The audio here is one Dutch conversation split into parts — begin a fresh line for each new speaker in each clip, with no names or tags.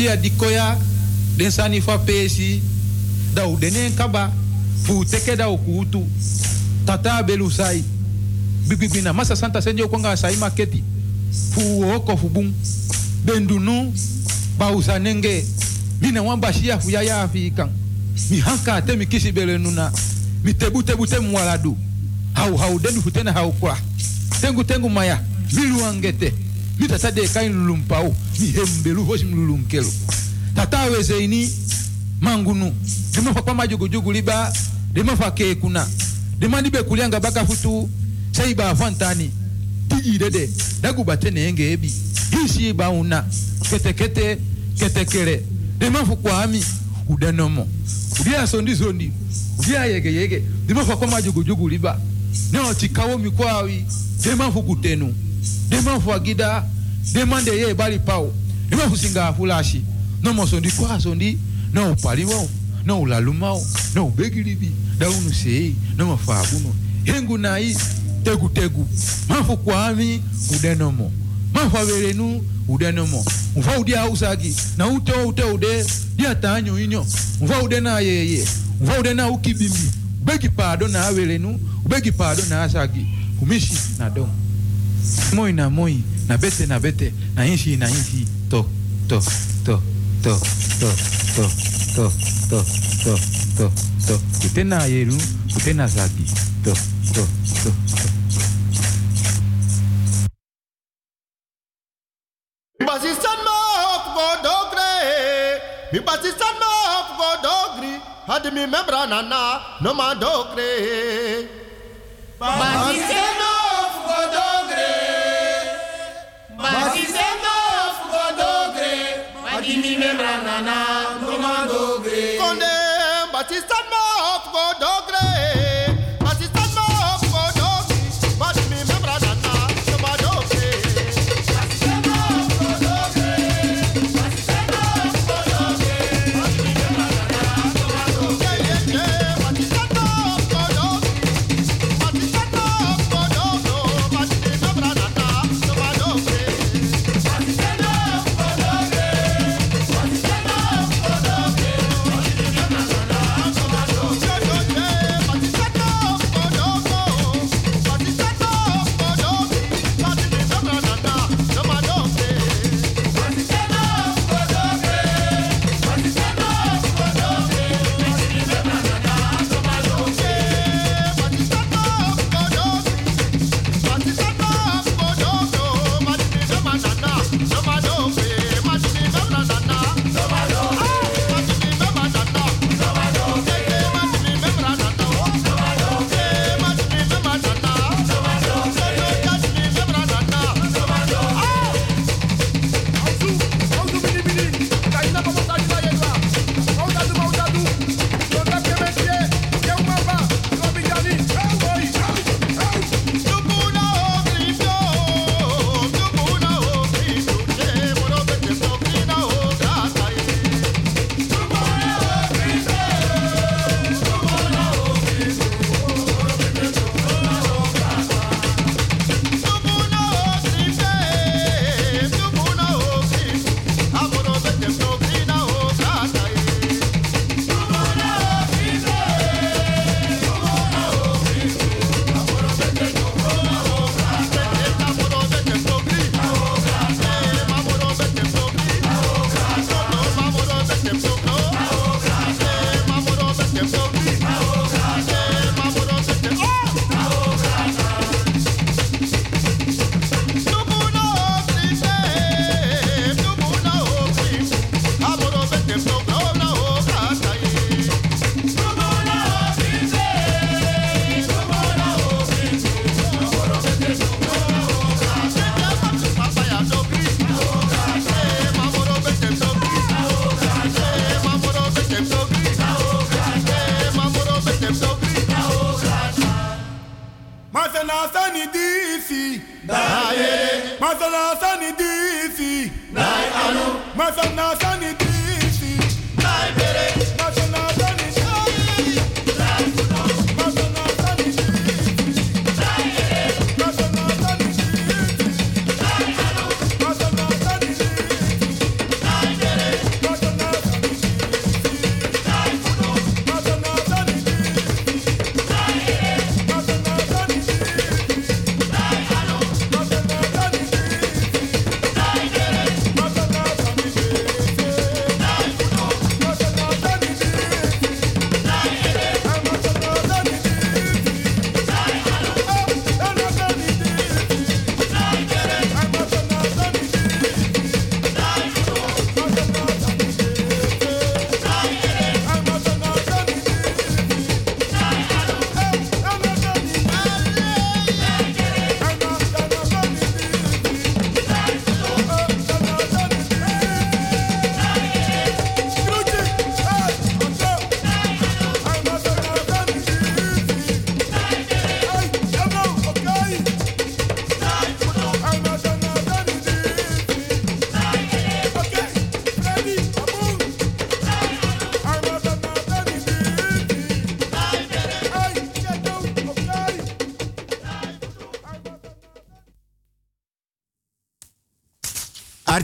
bia dikoya den sani fa u kaba fu teke da ukutu tata belu sai. Masa santa senjo konga sai maketi. Fu oko fu bum bendunu ba usanenge mina wan bashia fu ya ya afikan mi hanka te mi kisi bele nuna. Mi tebu te hau hau dendu futena hau kwa. Tengu tengu maya mi luangete Vita sa de kain lulum pa ou. Mi hembelu hoje mi lulum kelo. Tata weze ini mangunu. Dema fa kwama jogo jogo liba. Dema fa ke kuna. Dema libe kulianga baka futu. Sai ba fantani. Tiji dede. Dagu batene enge ebi. Hisi ba una. Kete kete. Kete kere. Dema fu kwa ami. Udanomo. Udia sondi sondi. Udia yege yege. Dema fa kwama jogo jogo liba. Neo chikawo mikwawi. Dema fu kutenu. Deman fwa gida, deman deye e bali pao. Deman fusinga afulashi. Non mosondi kwa sondi, non upali wao, non ulaluma wao, non ubegilibi, daunu sei, non mafabuno. Hengu nai, tegu tegu. Mafu kwa ami, udenomo. Mafu averenu, udenomo. Mfa udia usagi, na ute ute ude, dia tanyo inyo. Mfa udena yeye, mfa udena ukibimbi. Ubegi pardon na averenu, ubegi pardon na asagi. Umishi na domo. Moi na moi na bete na bete na inshi na inshi to to to to to to to to to to to ute na yeru ute na zagi to to to to
Basistan ma hop go. Mi basistan. Had mi membra nana no ma dogre.
justice.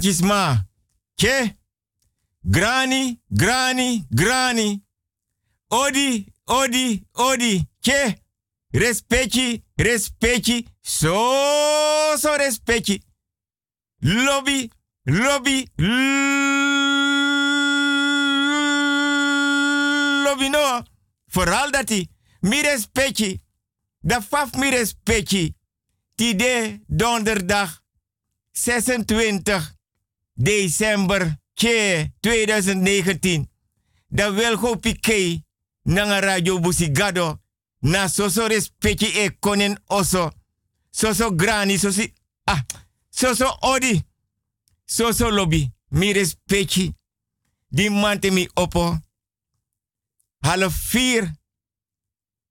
Artisma. Ke. Grani, grani, grani. Odi, odi, odi. Ke. Respecti, respecti. So, so respecti. Lobby, lobby, lobby no. Vooral dat hij. Mi respecti. Da faf mi respecti. Tide donderdag 26 december 2019. Da wil go pike nanga radio busigado na soso respecti e konen oso. Soso grani sosi ah soso odi. Soso lobby mi respecti. Di mante mi opo. Half vier.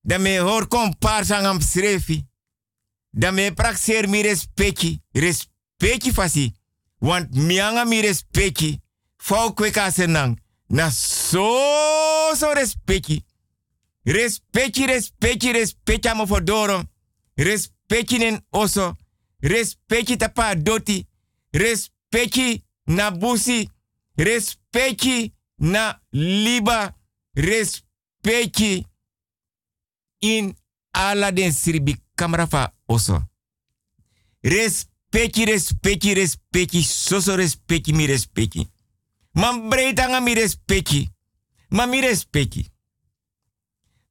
Da me hoor komparsa am srefi. Da me praxeer mi respecti. Respecti fasi. Want mianga mi respecti. Fau kweka senang. Na so so respecti. Respecti, respecti, respecti amo fodoro. Respecti nen oso. Respecti tapa doti. Respecti na busi. Respecti na liba. Respecti in ala den siribi kamera fa oso. Respecti, respecti, respecti, soso respecti, mi respecti. Man breitanga mi respecti. Ma mi respecti.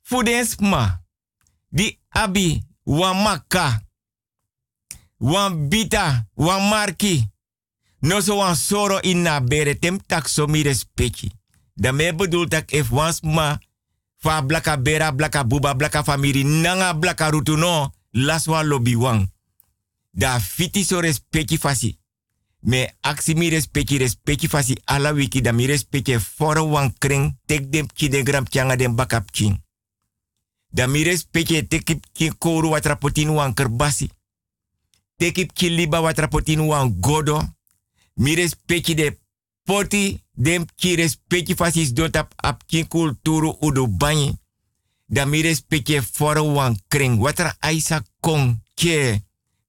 Fudens ma. Di abi wan maka. Wan bita, wan marki. No so wan soro in na bere tem tak so mi respecti. Daarmee bedoel dat if wans ma fa blaka bera blaka buba blaka famiri nanga blaka rutu no laswa lobby wang. Da fiti so respecti fasi. Me aksi mi respecti respecti fasi ala wiki da mi respecti foro wan kring tek dem ki de gram tianga dem bakap king. Da mi respecti tekip ki koru watrapotin wan kerbasi. Tekip ki liba watrapotin wan godo. Mi respecti de poti dem ki respecti fasis dot ap ki kulturu udu banyi. Da mi respecti foro wan kring watra aisa kong ke.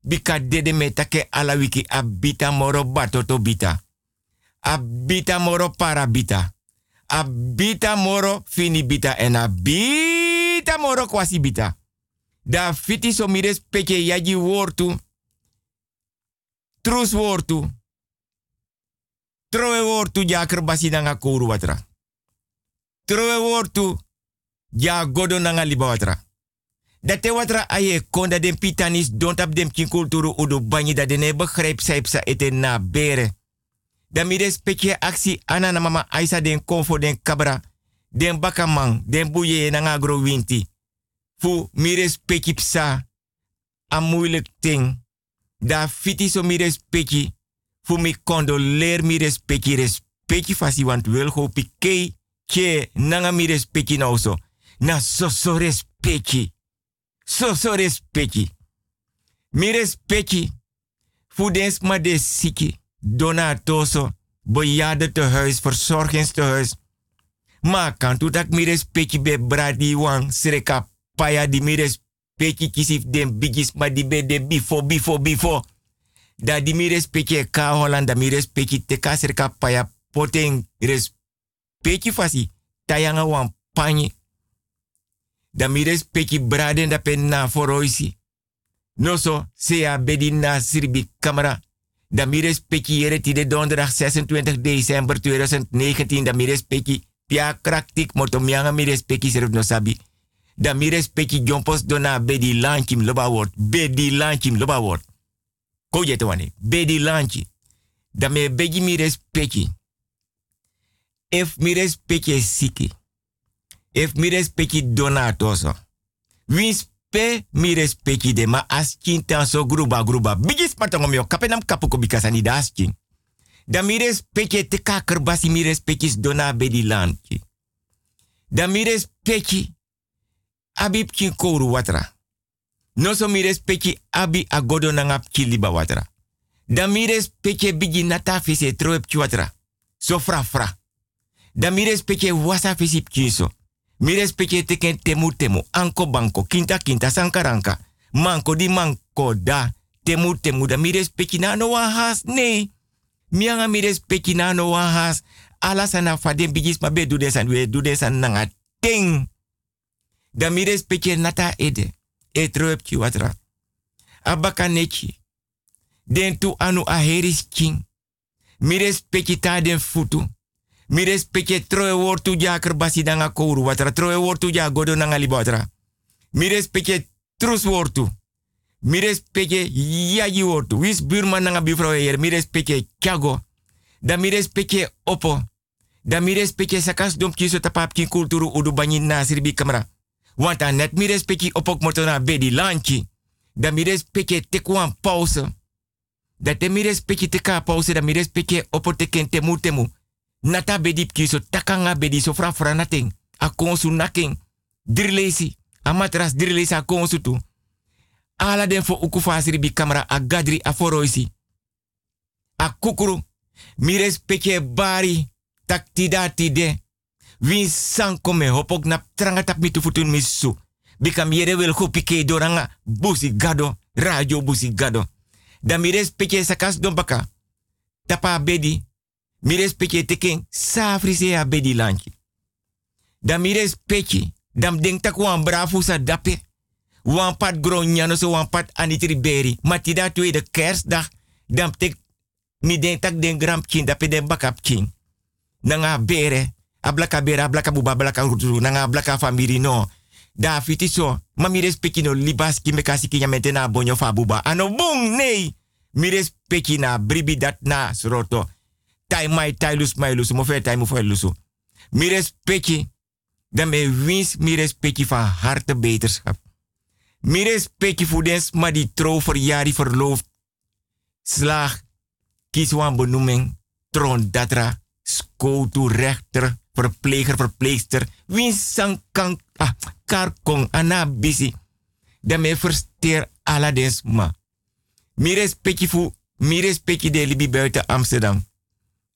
Bika dede me take ala wiki abita moro batoto bita. Abita moro para bita. Abita moro fini bita en abita moro kwasi bita. Da fiti so mi respecti yaji wortu. Trus wortu. Trowe wortu ja kerbasi nanga kuru watra. Trowe wortu ja godo nanga liba watra. Dat te watra aye konda den pitanis don't tap dem kin kulturu udu banyi dat de ne begrijp saipsa ete na bere. Da mi respecte aksi ana na mama aisa den konfo den kabra. Den bakamang, den buye nanga agro winti. Fu mi respecte psa a moeilijk ting. Da fiti so mi respecte fu mi condoleer mi respecti respecti fasi want wil go pike ke nanga mi respecti na so na so so respecti so so respecti mi respecti fu dens ma de siki donatoso bejaarde tehuis verzorgingstehuis ma kan tu tak mi respecti be bradi wang sreka paya di mi respecti kisif den bigis ma di be de bifo bifo bifo. Da di mi respecti ka Holland, da mi te ka serka paya poteng respecti fasi tayanga wan panyi. Da mi respecti braden da pen na foroisi. No so, se ya bedi na sirbi kamera. Da mi respecti yere de donderdag 26 december 2019. Da mi respecti pia kraktik motomianga mi respecti serf no sabi. Da mi respecti jompos dona bedi lanchim loba word. Bedi lanchim loba word. Ko je te wane. Bedi lanchi. Da me begi mi respecti. If mi respecti siki. If mi respecti donatoso. Wins pe mi de ma askin tan so gruba gruba. Bigis patangom yo kapenam kapuko bikasani da askin. Da mi respecti te mi respecti dona bedi lanchi. Da mi respecti abib kouru watra. No so mi respecti abi agodo nanga kiliba watra. Da mi bigi nata troep watra. So fra fra. Da mi respecti wasa. Mi respecti teken temu. Anko banko. Kinta kinta sankaranka. Manko di manko da. Temu temu da mi na no wan has. Nee. Mi no has. Ala sana faden bigis ma be desan we desan nanga ting. Da mi respecti nata ede. E troepki watra. Abaka nechi. Den tu anu aheris king. Mi respecti ta futu. Mi respecti troe wortu ja kerbasi danga kouru watra. Troe wortu ja godo nanga libatra. Mi respecti trus wortu. Mi respecte yaji wortu. Wis buurman nanga buurvrouw hier. Mi respecte kyago. Da mi respecte opo. Da mi respecte sakas dom kiso tapap kulturu udu banyin na sirbi kamera. Want net mi respecte opok bedi lanchi. Da mi respecte tekwan pauze. Da te mi respecte teka pauze. Da mi respecte opo teken temu. Nata bedi kiso takanga bedi so fra fra nating. A konsu naking. Dirlesi. Dirlesi a konsu tu ala den fo uku bi kamera a gadri a foroisi. A kukuru. Mi respecte bari. Tak tida tide. Win san kome hopok na tranga tap mi tufutun mi su. Bikam wel go pike doranga busi gado. Radio busi gado. Da mi respecte sakas don baka. Tapa bedi. Mi respecte teken safri se a bedi lanchi. Da mi respecte. Dam denk tak wan bravo sa dape wan pat gronjano so wan pat anitri beri. Maar tida de kerstdag, dan tek mi tak den gram kin, dat den bakap kin. Nanga bere, ablaka bere, ablaka buba, ablaka rutu, nanga ablaka famiri no. Da fiti so, ma mi respecti no libas ki me kasi ki na bonyo fa buba. Ano bung, nee. Mi respecti na bribi dat na sroto. Tai mai, tai lus mai lusu, fe tai mo lusu. Mi respecti, dan me wins mi respecti van harte beterschap. Mires peki fudens ma die trouw verjaar verloofd. Slag. Kies wan benoeming. Tron datra. Skoutu rechter. Verpleger, verpleegster. Win sang kan. Ah, karkong ana bisi. me versteer aladens ma. Mires peki fu. Mires peki de libi buiten Amsterdam.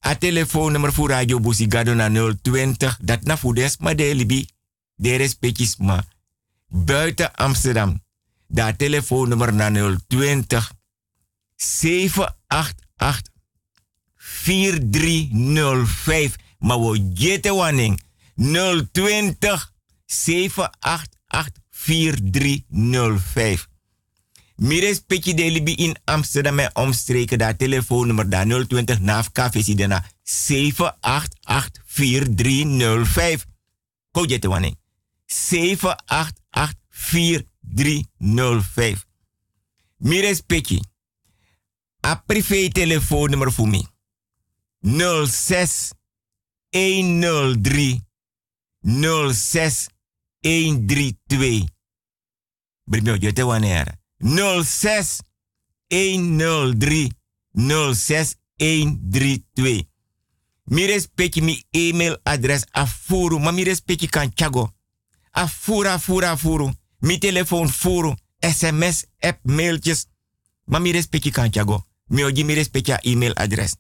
A telefoonnummer voor Radio Busi Gado na 020. Dat na fudens ma de libi. De buiten Amsterdam. Daar telefoonnummer naar 020 788 4305. Maar we jeten wanneer 020 788 4305. Mires Petje Delibi in Amsterdam en omstreken. Daar telefoonnummer daar 020 naaf KVC daarna 788 4305. Ko jeten wanneer 788 4305. Mires Peki. A privé telefoonnummer voor mij. 06 103 06 132. Brimio jote wanneer. 06 103 06 132. Mires Peki mi e-mailadres afuru. Ma mires Peki kan chago. Afura, afuru. Mi telefoon furu. SMS, app, mailtjes. Maar mi respecti kan chago. Mi ogi mi respecti e-mailadres.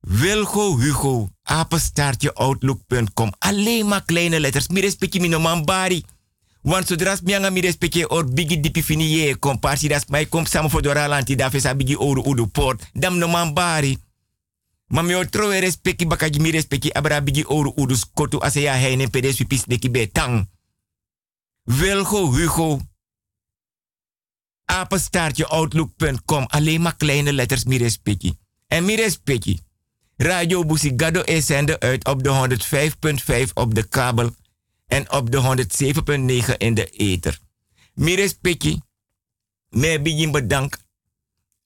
Wilgo Hugo, apenstaartje outlook.com. Alleen maar kleine letters. Mi respecti mi no bari. Want zodra mi anga mi respecti or bigi dipi fini ye komparsi das mai kom samen voor dora lanti da fesa bigi oru udu port. Dam no man bari. Ma mi otro respecti bakaji mi respecti abra bigi oru udu skotu ase ya heine pedes pipis deki betang. Wilgo Hugo. Apenstaartje outlook.com. Alleen maar kleine letters Mirespeki. En Mirespeki. Radio Busigado is zender uit op de 105.5 op de kabel en op de 107.9 in de ether. Mirespeki. Me begin bedank.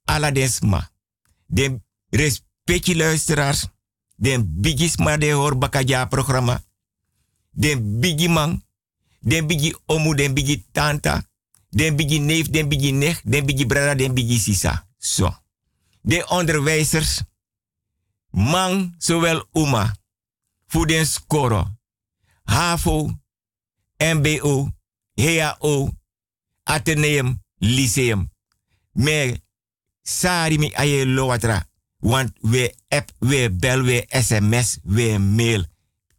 Aladesma. De respectie luisteraars. De bigisma de hoor programma. De bigiman den bigi omu, den bigi tanta, den bigi neef, den bigi nech, den bigi brada, den bigi sisa. Zo. De onderwijzers, man zowel uma, voor den skoro, HAVO, MBO, HAO, Atheneum, Lyceum. Me sari mi aye lowatra, want we app, we bel, we sms, we mail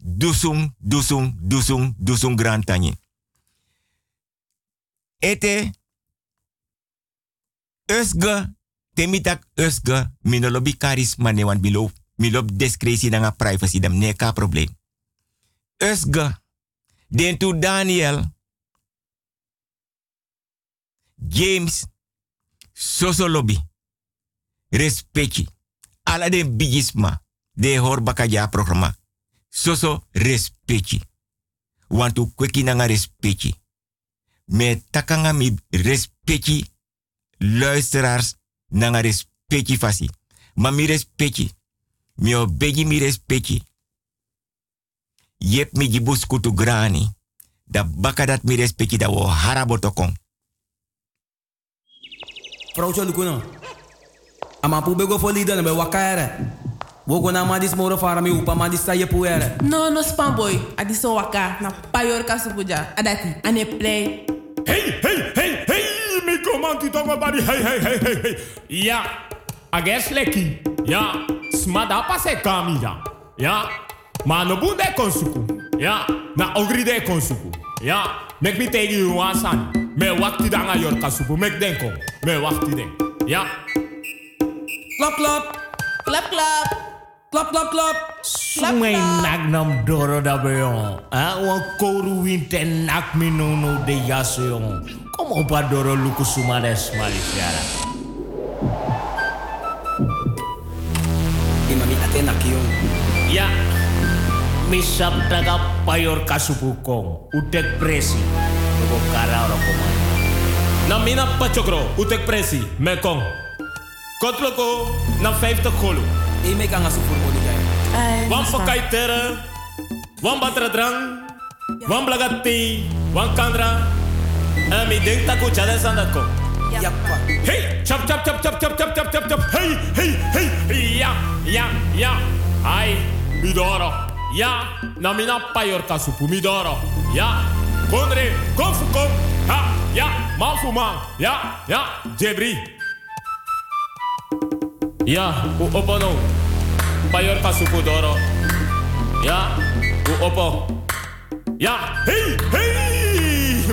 dusung, dusung, dusung, dusung grantanye. Ete, usge, temitak usge minolobi charisma ne wan milo milop discretie nanga privacy dam ne ka probleem. Usge den tu Daniel James Soso lobby. Respecti. Ala den bigisma. De hor bakaja programma. Soso respecti. Want u kweki nanga respecti. Me takanga mi respecti luisteraars nanga respecti fasi. Ma mi respecti. Mi obegi mi respecti. Yep mi gibus kutu grani. Da bakadat mi respecti da wo harabotokong.
Vrouwtje Lukuno. Ama bego fo lida na be wakare. Wogo na ma dis moro fara mi upa ma dis sa ye puere.
No, no spam boy. Adi so waka. Na payor kasupuja. Adati. Ane play.
Hey, hey, hey, hey, mi comanti tongo bari, hey, hey, hey, hey, hey. Ja, ages leki. Ja, smada pase kami ja. Ja, ma no bunde konsuku. Ja, na ogri de konsuku. Ja, mek mi tegi you wasan. Me wakti danga yor kasuku, mek denko. Me wakti den. Ja.
Klap, klap.
Klap, klap.
Klap, klap, klap.
Sumay nagnam doro da beyon. Ah, wan koru winte nak mi no no de yaso yon. Como pa doro luku sumades malisiara.
Imami atena kiyon.
Ya. Mi sabdaga payor kasupukong. Utek presi. Lugo kara oro komay.
Na mina pachokro, utek presi, me kong. Kotloko, na 50 golo.
E me kanga sufur mo digay.
Ay,
Wan pakai tere, wan batra drang, wan blagati, wan kandra. En mi denk taku chade sandako.
Yappa.
Hey, chap chap chap chap chap chap chap chap chap. Hey, hey, hey. Ja, ja, ja. Ai, midoro. Ya, namina payorka supumidoro. ja, konre, konfukom. Ha, ya, manfuma. Ya, ya, jebri. Ya, u opono. Payorka supudoro. ja, u opo. Ya, hey, hey.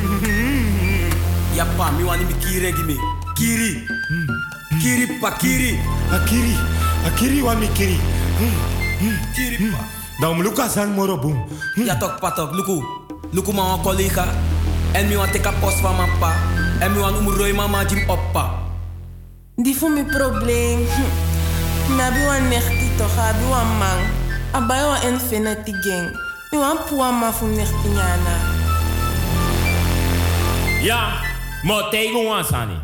ya pa, mi wani mi gimi. Kiri. Hmm. Kiri pa, kiri.
Akiri. Akiri wa kiri. Hmm. Hmm.
Kiri pa.
Dan muluka sang moro boom.
Ja tok patok, luku. Luku ma collega. En mi wan teka post van mijn pa. En mi wan umroi mama jim oppa.
Die voor mijn probleem. Hm. Na bi wan nechti toch, abi wan man. Abai wan infinity gang. Mi wan puwa ma fu nechti nyana.
Ja, mo tegen wan sani.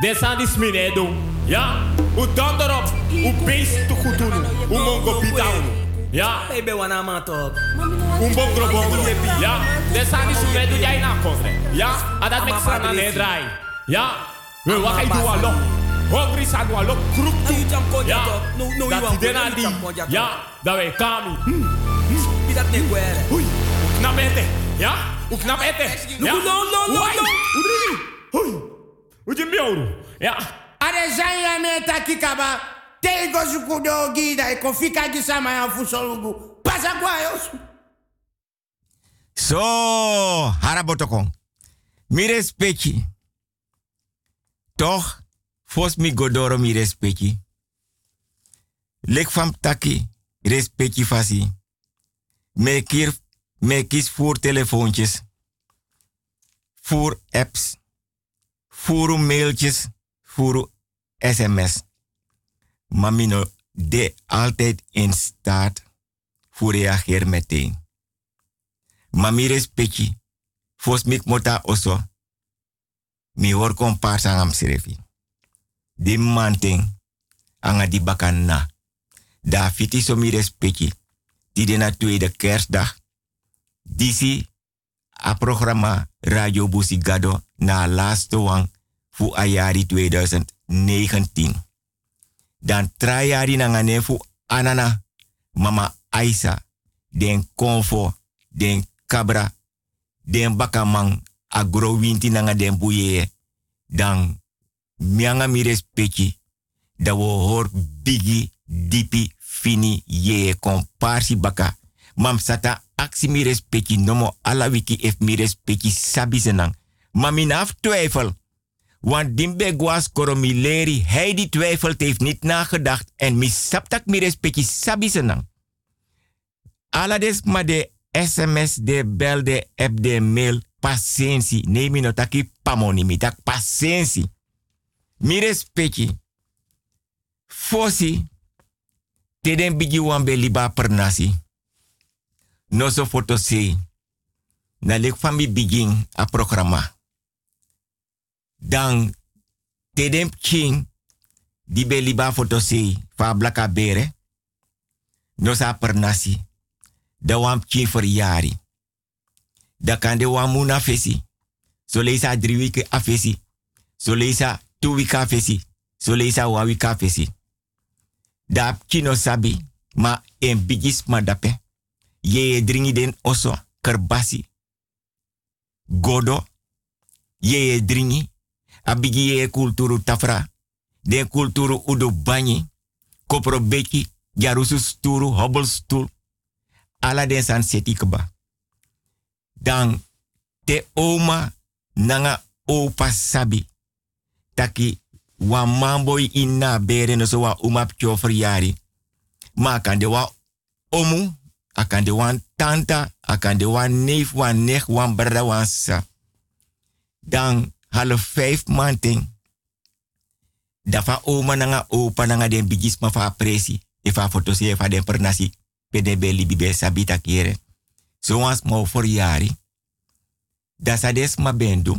De sani smine do. Ja, u dan erop. U beest te goed doen. U mongo pitao. Ja.
Baby wanna ma talk.
Un bom gro bom gro. Ja. Desani su medu jai na kofre. Ja. Adat mek sana ne drai. Ja. We wa du duwa lo. Hungry san wa
lo kruk
tu.
Ja. No no you want.
Dena di.
Ja.
Da we kami.
Pidat ne.
Hui. Knap ete. Ja. U knap ete.
No no no no
no. Udri. Hui. Ujimbi auru. Ja.
Are me takikaba. Tego sukudo gida e kofika gisama ya fusolugu. Pasa kwa yos.
So, harabotokong. Mi respecti. Toch, fos mi godoro mi respecti. Lek fam taki, fasi. Me, kier, me kies voor telefoontjes. Voor apps. Voor mailtjes. Voor sms. Mamino de altijd in staat voor reageer meteen. Mami respecti. Fos mik mota oso. Mi hor kon parsa ngam serefi. Di manting. Anga di na. Da fiti so mi respecti. Di de na tweede kerstdag. Disi a programma Radio Busi Gado na laatste wang fu ayari 2019. Dan trayari na ngane fu anana mama Aisa den konfo den kabra den bakamang agro winti nanga den dan mianga mi respecti da wo hor bigi dipi fini ye komparsi baka. Mam sata aksi mi respecti nomo ala wiki ef mi respecti sabi senang. Naf twijfel Want dimbe guas koromileri, hij die twijfelt heeft niet nagedacht. En misaptak mi respecti sabi senang. Alades ma de sms, de bel, de app, de mail, patiëntie. Nee, mi no taki pamoni, mi tak patiëntie. Mi respecti. Fosi, teden wan liba per nasi. No so foto. Na lek fami begin a programma. Dan teden king di be liba foto se fa blaka bere. No sa per nasi. Da king for yari. Da kan de wan muna fesi. So leisa drie weken afesi. So leisa two weken afesi. So leisa one week afesi. Da kino sabi, ma en bigis ma dape. Ye dringi den oso, kerbasi. Godo, ye dringi. Abigi ye kulturu tafra. Den kulturu udo banyi. Kopro beki, jarusu sturu, hobbel stoel. Ala den san seti keba. Dan te oma nanga opa sabi. Taki wa mambo inna bere no wa umap yari. Ma kan de wa omu, akan de wan tanta, akan de wan neef, wan nech, brada, wan sa. Dan half vijf manting. Dafa oma nanga opa nanga den bigis ma fa presi. E fa fotosi e fa den pernasi. Pede be libi be sabita kiere. So wans mo for yari. Dasa des ma bendu.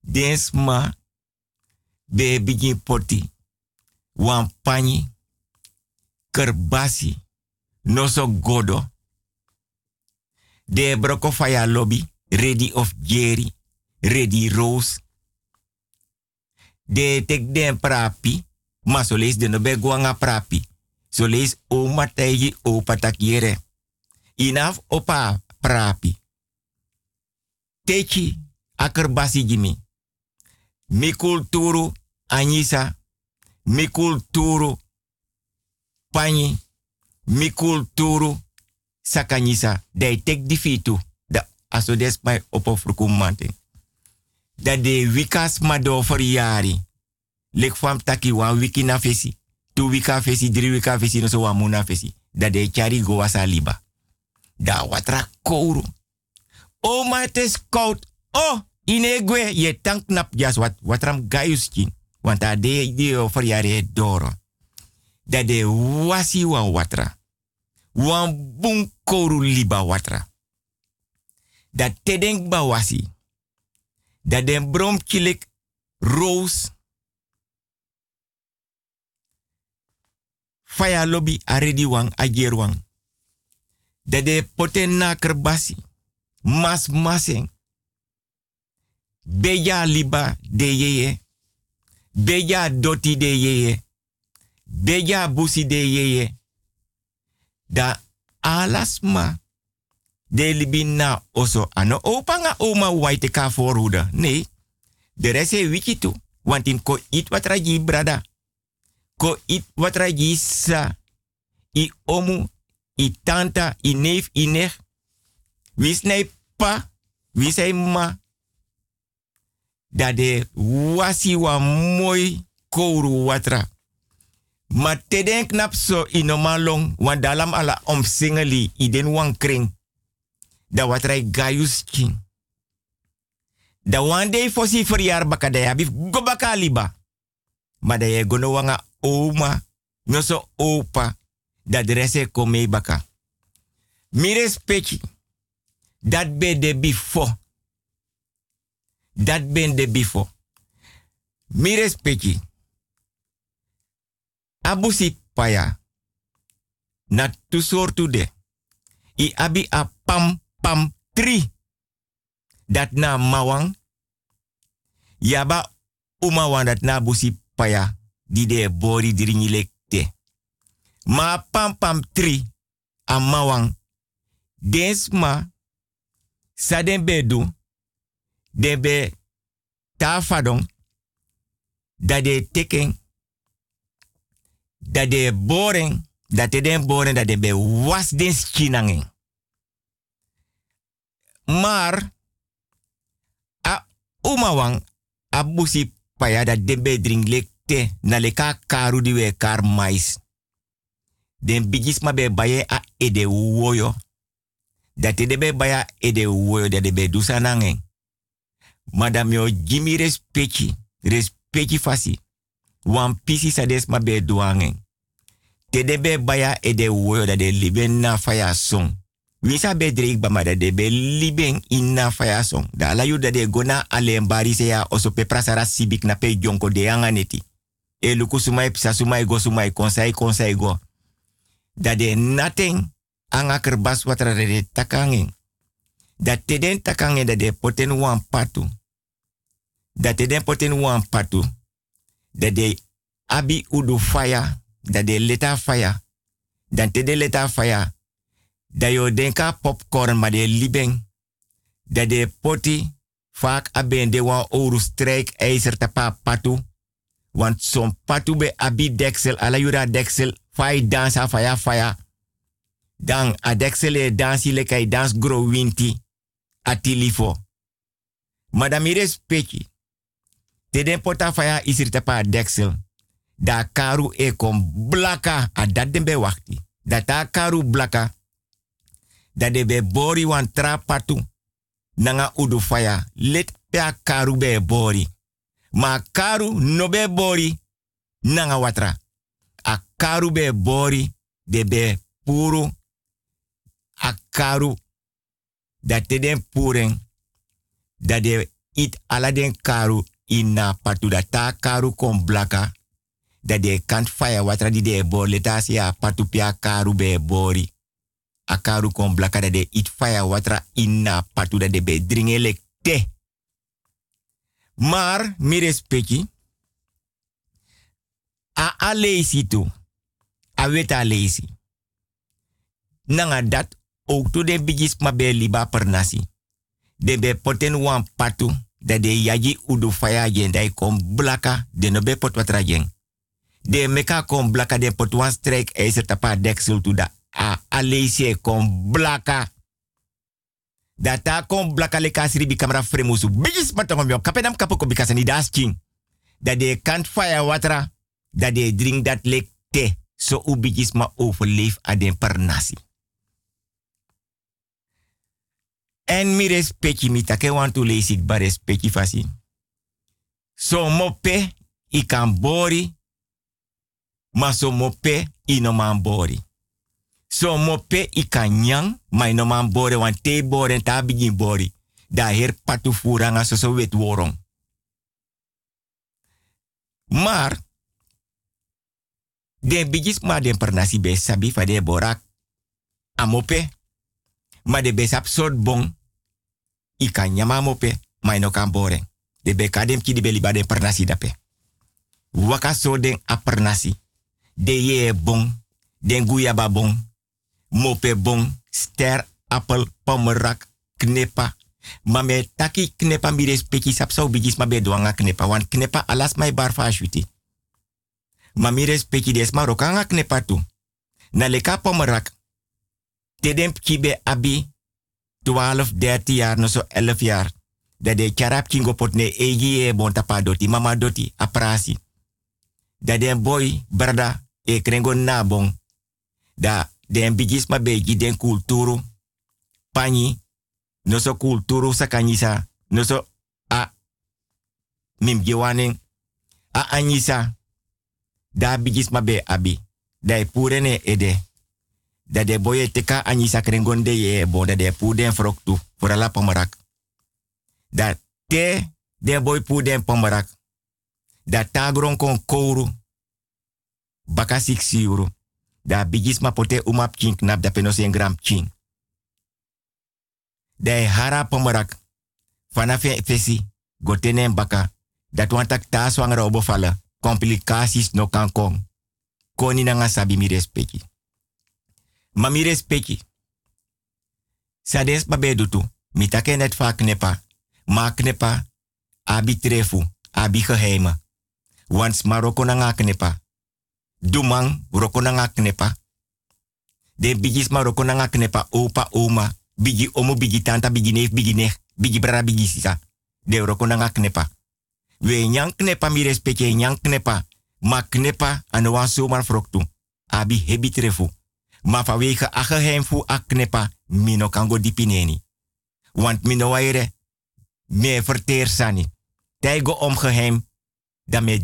Des ma be begin poti. Wan pani. Kerbasi. Noso godo. De broko faya lobby. Ready of Jerry. Ready Rose. De tek den prapi. Ma so de no be guanga prapi. So lees o mategi o patakiere. Inaf opa prapi. Techi akerbasi jimi. Mi kulturu anisa. Mi kulturu pani. Mi kulturu sakanyisa. Tek di fitu. Da aso des mai opo. Da de wikas mado for yari. Lek fam taki wan wiki na fesi. Tu wika fesi, drie wika fesi, no so wan muna fesi. Da de chari go wasa liba. Da watra kouru. Oh, het is koud. Oh, inegwe, je tank nap jas wat watram gaius kin. Want daar de die over jare doro. Dat de wasi wan watra. Wan bun kouru liba watra. Dat te denk ba wasi. Dat den brom kilik roos. Faya lobby aredi wang ager wang. Dat de poten na kerbasi mas maseng. Beja liba de yeye. Beja doti de yeye. Beja busi de yeye. Da alasma. De libina oso ano opa nga oma waite ka voorhoede. Nee, de rest is wiki toe. Want in ko it wat raji brada. Ko it wat raji sa. I omu, i tanta, i neef, i nech. Wie pa, wie ma. Dat de wasi wa mooi kouru watra. Maar te den knap so inomalong, want dalam ala omsingeli, iden wan kring. Da watra gayus king. Da wan day fosi verjaar baka da yabi go baka liba. Maar da ye gono wanga oma, no so opa, da de rese kome baka. Mi respecti. Dat ben de bifo. Dat ben de bifo. Mi respecti. Abusi paya. Na tu sortu de. I abi a pam pam tri. Dat na mawang. Yaba umawan dat na busi paya. Di de bori dringi lekte. Ma pam pam tri. A mawang. Densma saden bedu de be ta fadon da de teken da de boren da te den boren da de be was den maar a umawang abusi paya da dembe drink lek te na leka karu di we kar mais. Den bigis ma be baye a ede woyo. Dat te debe baya ede woyo dat debe dusa nangen. Madame yo Jimmy respecti, respecti fasi. Wan pisi sa des ma be duangen. Te debe baya ede woyo dat de liben na faya song. Wisa be dreik ba ma dat de be liben in na faya song. Da ala yu dat de gona ale mbari se ya oso pe prasara na pe jonko de anga neti. E luku sumai pisa sumai go sumai konsai konsai go. Dat de nating anga kerbas watra de de takangin. Dat te den takangin dat de poten wan patu. Dat te den poten wan patu. Dat de abi udu faya. Dat de leta faya. Dan te de leta faya. Dat denka popcorn maar de liben. Dat de poti vaak aben de wan oru strijk tapa patu. Want zo'n patu be abi deksel, ala yura deksel, fai dansa faya faya. Dan a deksel e dansi le kai dans gro winti atilifo. Madame ires peki. Te den pota faya isir tapa deksel. Da karu e kom blaka a dat den be wakti. Da ta karu blaka. Da de be bori wan tra patu. Nanga udu faya. Let pe karu be bori. Ma karu no be bori. Nanga watra. A karu be bori. De be puru. A karu. Dat te den puren. Dat de it ala den karu ina patu. Dat ta karu kon blaka. Dat de kant faya watra di de bori. Letasi a patu pia karu be bori. A karu kon blaka dat de it faya watra ina patu. Dat de be dringelek te. Maar, mi respecti, a a leisi tu. A wet a leisi. Nanga dat, ook to de bigis ma be liba per nasi. De be poten wan patu, dat de yaji udu faya jen, dat kom blaka, de no be pot watra. De meka kom blaka, de pot wan strijk ijzer tapa deksel tu da. A a leisi kom blaka. Data kom blaka le kasri bi kamera fremusu. Bigis matongom yo. Kapenam kapo ko bikasa ni das king. Dat de kant fire watra. Dat de drink dat lek te. So u bigis ma overleef a den. En mi respecti mi take want to lees ik ba respecti fasi. So mope i kan bori. Ma so mope i no man bori. So mope i kan nyang, maar no man bore wan te bore ta begin bori. Da her patu furanga so so wet worong. Maar, de bigis ma den pernasi be sabi fa de borak. Amope, ma de besap sort bon. I kan nyama mope, ma no kan bore. De be kadem ki di beli ba den pernasi dape. Waka so den a pernasi. De ye bon, den guyaba bon, mope bon, ster, appel, pommerak, knepa. Maar me taki knepa mi respecti sap so bigis ma be knepa. Want knepa alas mai bar fa shuti. Ma mi respecti des rokanga knepa tu. Na leka pommerak. Tedem kibe abi 12, 13 jaar, no so 11 jaar. Dat de charap kingo pot ne egi e bon tapa doti, mama doti, aprasi. Dat de boy, brada, e krengo na bon. Da den bigis ma beji den kulturu. Pani, no so kulturu sakanyisa, no so a mim giwaning, a anyisa. Da bigis ma be abi. Da e purene ede. Da de boye teka anyisa krengonde ye bo da de puden froktu. Voor la pomarak. Da te de boy puden pomarak. Da tagron kon kouru. Baka. Da bigis ma pote umap chink nap da penos en gram chink. Da hara pomarak. Vanaf fesi. Gotenen baka. Dat wantak ta swangere. Complicaties no kan kom. Koni na nga sabi mi respecti. Ma mi respecti. Sades babe. Mi take net va knepa. Ma knepa. Abi trefu. Abi geheime. Want Marokko na nga knepa. Dumang roko na nga knepa. De bigis ma roko na nga knepa. Opa, oma. Bigi omo, bigi tanta, bigi neef, bigi nech. Sisa. De roko na nga knepa. We nyang knepa mi respecte nyang knepa. Ma knepa anu wan zomaar froktu. Abi hebi trefu. Ma vanwege a geheim fu a knepa, mino kango dipineni. Want mino waire, me verteer sani. Tijgo om geheim, dan me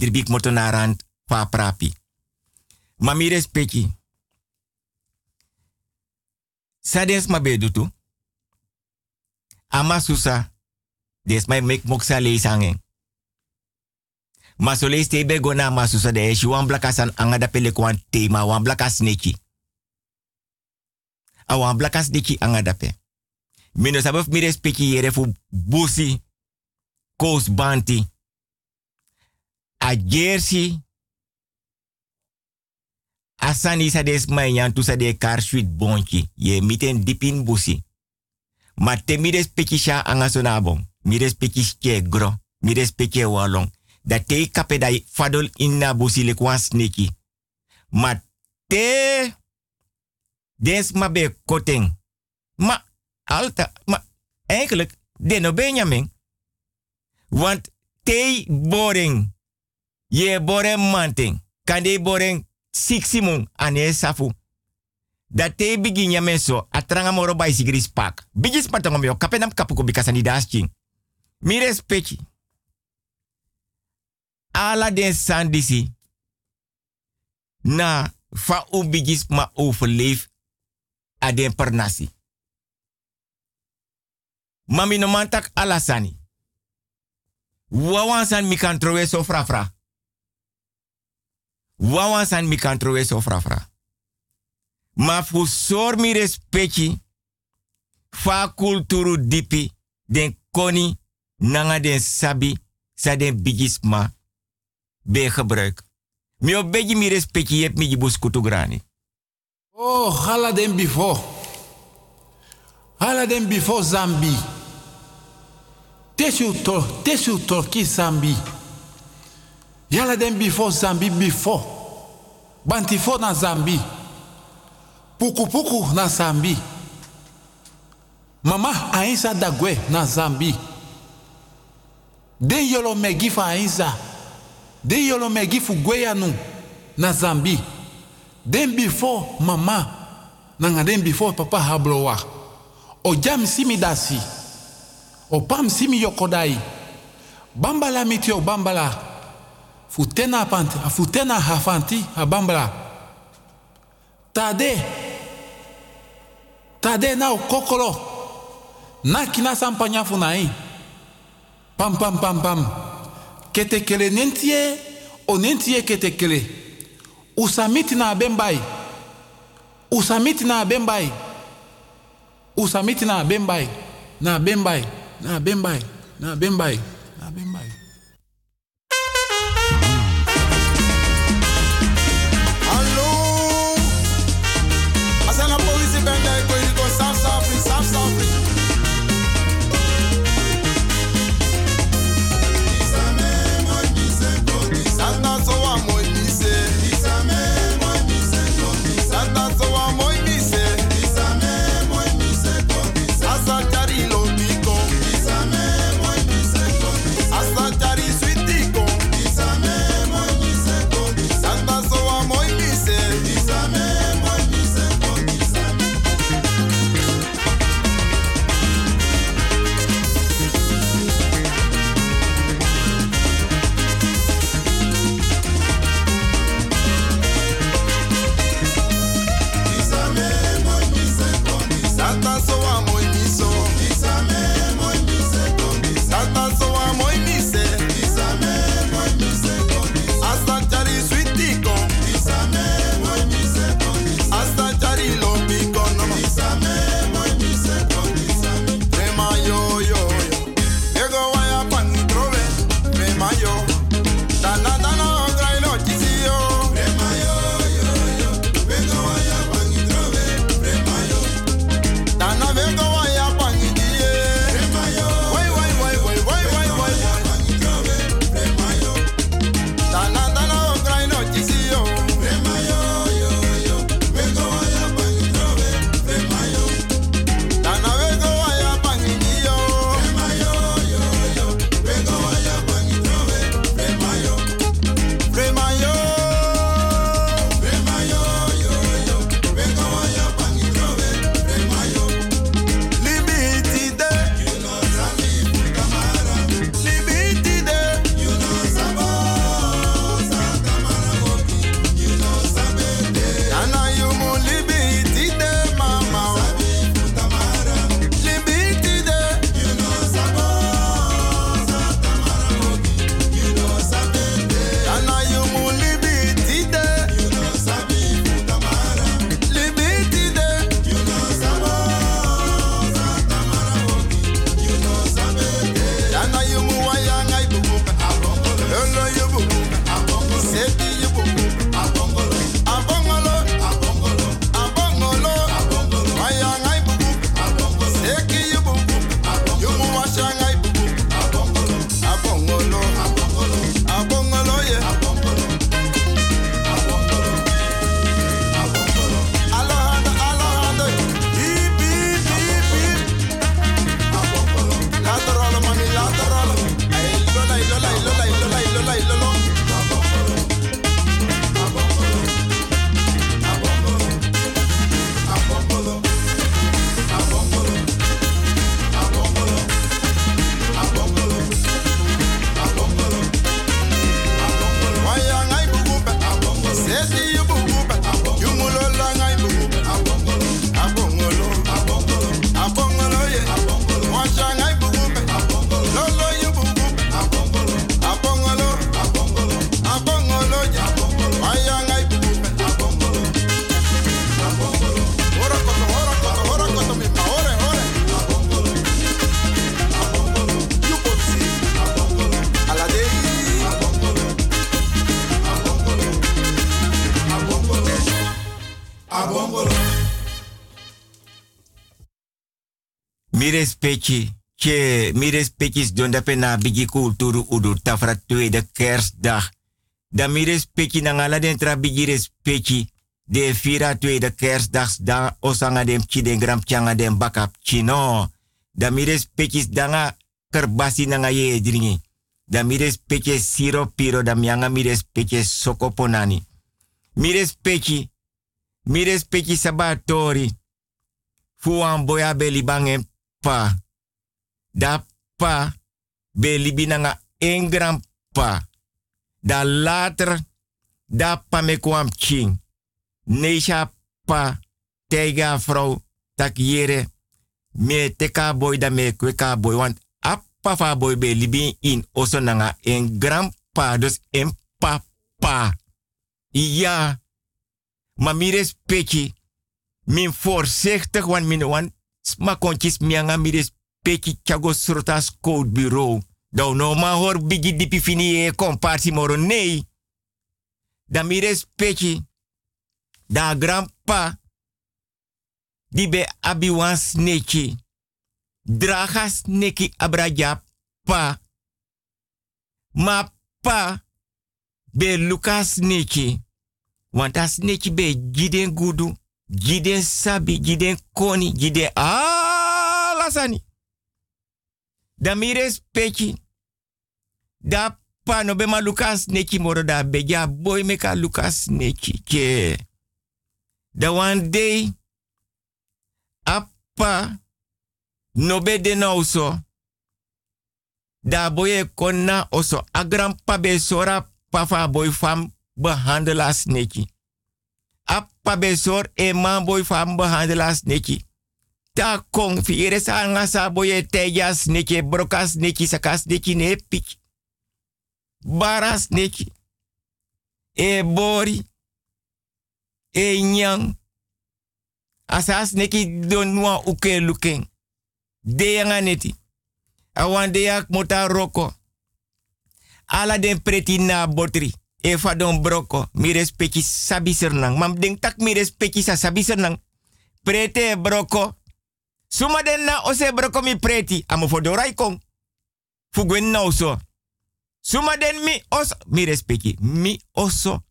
fa prapi. Ma mi respecti. Sadens ma bedutu. Ama susa, des mai mek moksa leesangen. Ma so lees tebe go na ma susa de eshi wan blaka san anga da pele kwan tema wan blaka sneki. A wan blaka sneki anga da pe. Mino sabaf mi respecti yere fu busi, banti, a jersey, Asani sa des mai yan tu sa de kar sweet bonchi. Ye miten dipin busi. Ma te mi respecti sha anga sonabon. Mi respecti gro. Mi respecti walong da te kape da fadol inna busi le kwa sneki. Ma te des ma be koteng. Ma alta, ma eigenlijk de no Benjamin. Want te boring. Ye boring manting. Kan de boring siksimung ane safu. Da te bigi nyame so atranga moro bai sigris pak. Bigi spatongo meo kapenam kapuko bikasani dasching. Mi respecti ala den sandisi na fa ubigis ma overleef a den pernasi. Mami no mantak alasani. Wawansan mi kan so frafra. Wawansan mi kan trowe so. Ma fu sor mi respecti fa kulturu dipi den koni nanga den sabi sa den bigisma be gebruik. Mi mi respecti yep mi jibus kutugrani.
Oh, hala den bifo. Hala den bifo Zambi. Tesu to, tesu Zambi. Yala den bifo Zambi bifo. Bantifo na Zambi. Puku puku na Zambi. Mama ainsa dagwe na Zambi. Den yolo megifa ainsa. De yolo megi fu na Zambi. Den before mama nanga den before papa hablowa. O simi dasi. O pam simi yokodai. Bambala mitio bambala. Futena panti, a futena hafanti a. Tade. Tade na o kokolo. Na kina sampanya funai. Pam pam pam pam. kete kele nentie o nentie kete kele usamiti na bembai usamiti na bembai usamiti na bembai na bembai na bembai na bembai na bembai
Respecti. Che mi respecti don dape na bigi kulturu udu tafra tweede kerstdag. Da mi respecti na ngala den tra bigi respecti. De fira tweede kerstdag da osanga dem chi den gram changa dem bakap chino. Da mi respecti danga kerbasi na ngaye dringi. Da mi respecti siro piro da mianga mi respecti sokoponani. Mi respecti mi respecti sabatori. Fuan boya beli bangen pa. Da pa beli binanga en gran pa. Da later da pa me kwam ching. Neisha pa tega vrouw tak yere. Me teka boy da me kweka boy want appa fa boy be libi in oso nanga en gran pa dus en papa. Ja. Maar mi respecti. Min voorzichtig, want min wan sma kontjes mianga mi respecti chago surtas code bureau. Dau no ma hor bigi dipi e komparsi moro nee. Da mi respecti. Da grandpa. Di be abi wan sneki. Draga sneki abraja pa. Ma pa. Be Lucas sneki. Want as sneki be giden gudu. Giden sabi, giden koni, giden alasani. Da mi respecti. Da pa no be ma Lucas neki moro da beja boy meka Lucas neki ke. Da one day appa no be de nou so. Da boye konna oso agram pa be sora pafa boy fam behandelaars neki. Appa be sor e man boy fam behandelaars neki. Ta kong fi ere sa nga sa boye neki brokas neki sakas neki ne pik. E bori. E nyang. Asas neki don nwa uke looking. De yanga neti. Awan de yak mota roko. Ala den preti na botri. E fa don broko. Mi respecti sabi sernang. Mam denk tak mi respecti sa sabi sernang. Prete broko. Suma den na ose broko mi preti. Amo fodorai kong. Fugwen na oso. Suma den mi oso. Mi respecti. Mi oso.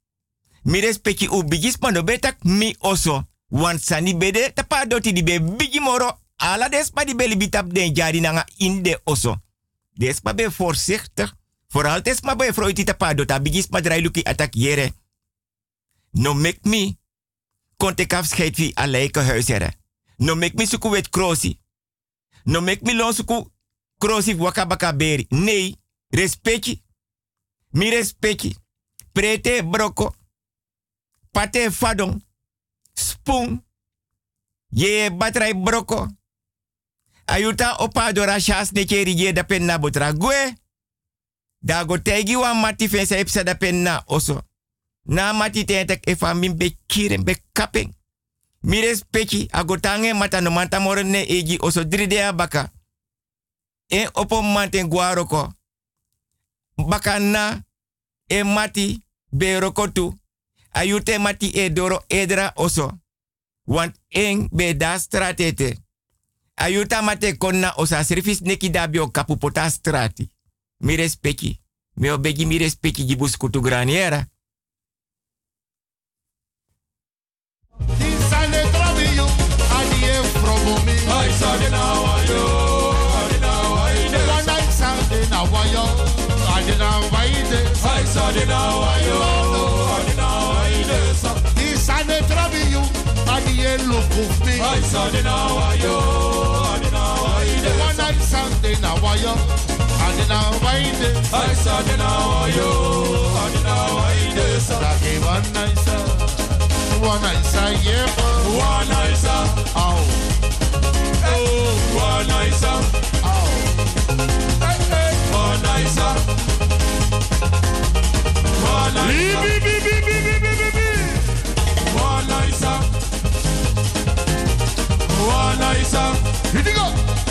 Mi respecti u bigis betak mi oso. Want sani bede tapa doti di be bigi moro. Ala despa di beli bitap den jari nanga in de oso. Despa be voorzichtig. Vooral despa be froiti tapa dota bigis pa drai luki atak yere. No make me. Konte kaf scheid vi aleike huisere. No make me suku wet krosi. No make me lon suku krosi waka baka beri. Nee, respecti. Mi respecti. Prete broko. Pate fadong. Spoon. Ye batrai broko. Ayuta opa dora shas ne keri je da penna botra. Gwe. Da tegi mati fensa epsa da penna oso. Na mati tentek efa min be kiren be kapeng. Mi respecti agotange mata no manta eji oso dridea baka. En opo manten guaroko. Baka na e mati be rokotu. Ayute mati e doro edra oso. Want en be da stratete. Ayuta mate konna osa service neki dabio kapu pota strati. mi respecti. Mi obegi mi respecti de buscutu graniera.
Isa ne
trabi
you, adi e lupu fi.
Isa
de na
wa yo, Sunday na wayo, adi na
waide. Ay Sunday na wayo, adi
na waide. Sagi one night uh, sa, one night uh, sa yebo.
One night uh, sa, ow. Oh. oh, one night sa,
nicer, one night. One night. One night sa. One night. Here we go.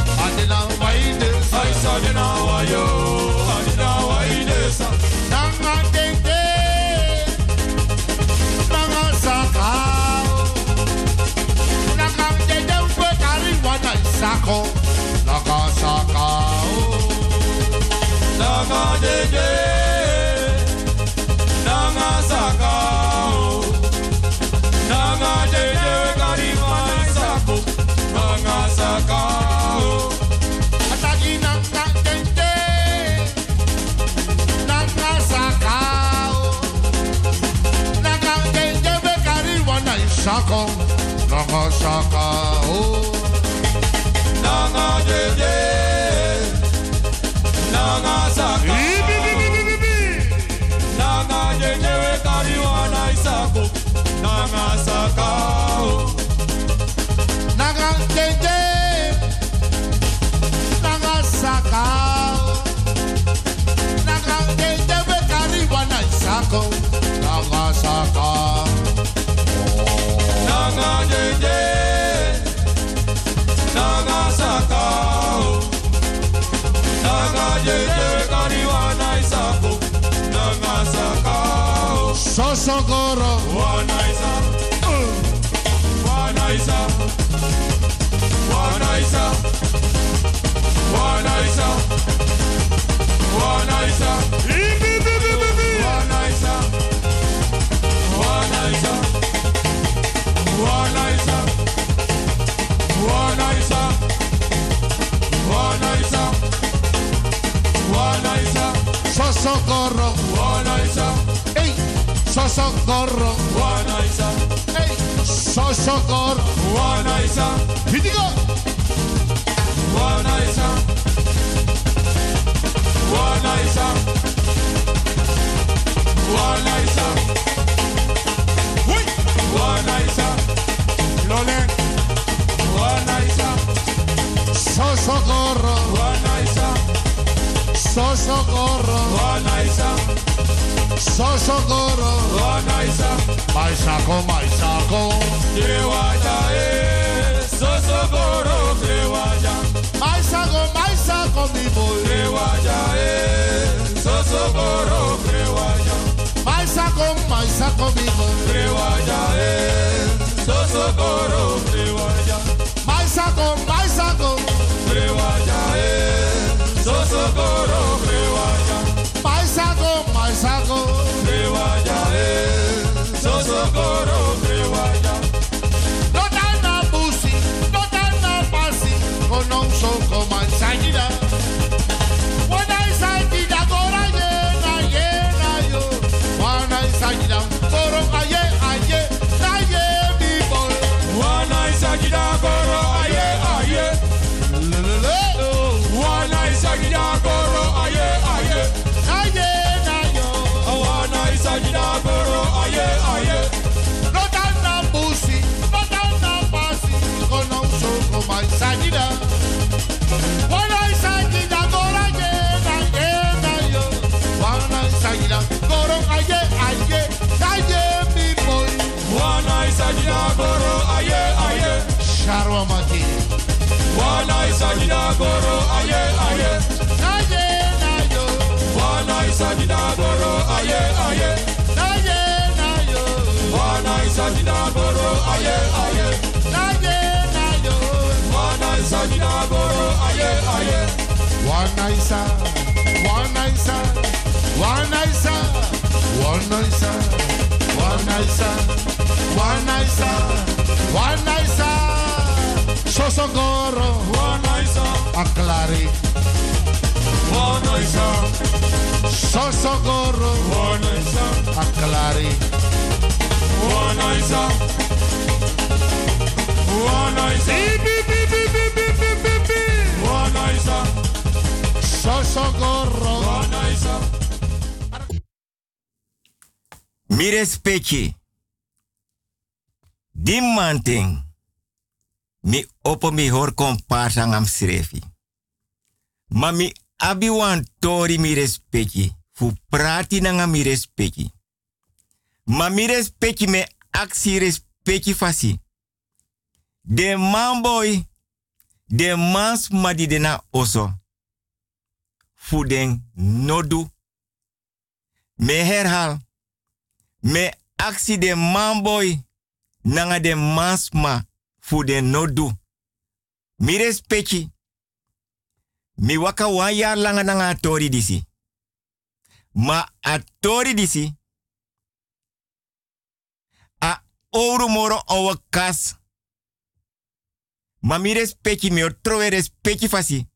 Adina Waides, I saw Adina Wayo, Adina Waides, Nanga Tente,
Nanga Saka, Nanga Tente, Wetari Wana Sako, Nanga Saka,
Nanga Tente. Chacun, nanga chaka, oh. Nanga de de, nanga.
Sosogoro.
Wana isa. Wana isa. Wana isa. Wana isa. Wana isa. Wana isa. Wana socorro. Guanaisa.
Hey,
so socorro. Guanaisa. Hitigo. Guanaisa. Guanaisa. Guanaisa. Uy. Guanaisa. Lolen.
Guanaisa.
So socorro.
Guanaisa.
So socorro.
Guanaisa.
Soso goro
Ronaisa Maisako maisako Kriwaja
e eh, Soso
goro kriwaja Maisako maisako mi boy.
E eh, Soso
goro kriwaja Maisako maisako mi boy.
E Soso goro e
al saco. Me
vaya el socorro, vaya.
No no con un soco salida, llena, llena yo. Cuando hay salida, coro, aye, aye, aye, mi bol.
Cuando hay salida, aye, aye. Aye. ìsọjí náà gbòòrò ayé
ayé. lọ́tà náà bù sí lọ́tà náà bá sí ìkọ́nà ṣòkò mà ìsọjí náà. wọ́n lọ ìsọjí náà gbòòrò ayé ayé ayé. wọ́n lọ ìsọjí náà gbòòrò ayé ayé.
Bwana Isa Jidaboro, aye, aye. Naye, nayo. Bwana aye, aye.
Aye,
aye.
Sosogoro,
Bwana Aklari. Só socorro,
aclare.
Só socorro.
Me respeite. Di manting. me opo mi hor komparsa ngam srefi. Mami abi wan tori mi respecti. Fu prati nanga mi respecti. Ma mi respecti me aksi respecti fasi. De man boy, de mans madi de na oso. Fu den nodu. Me herhal. Me aksi de man boy, nanga de mans ma fu den nodu. Mi respecti. Mi waka wan langa nanga a tori disi. Ma a tori disi. A ouro moro owa kas. Ma mi respecti mi o trowe respecti fasi.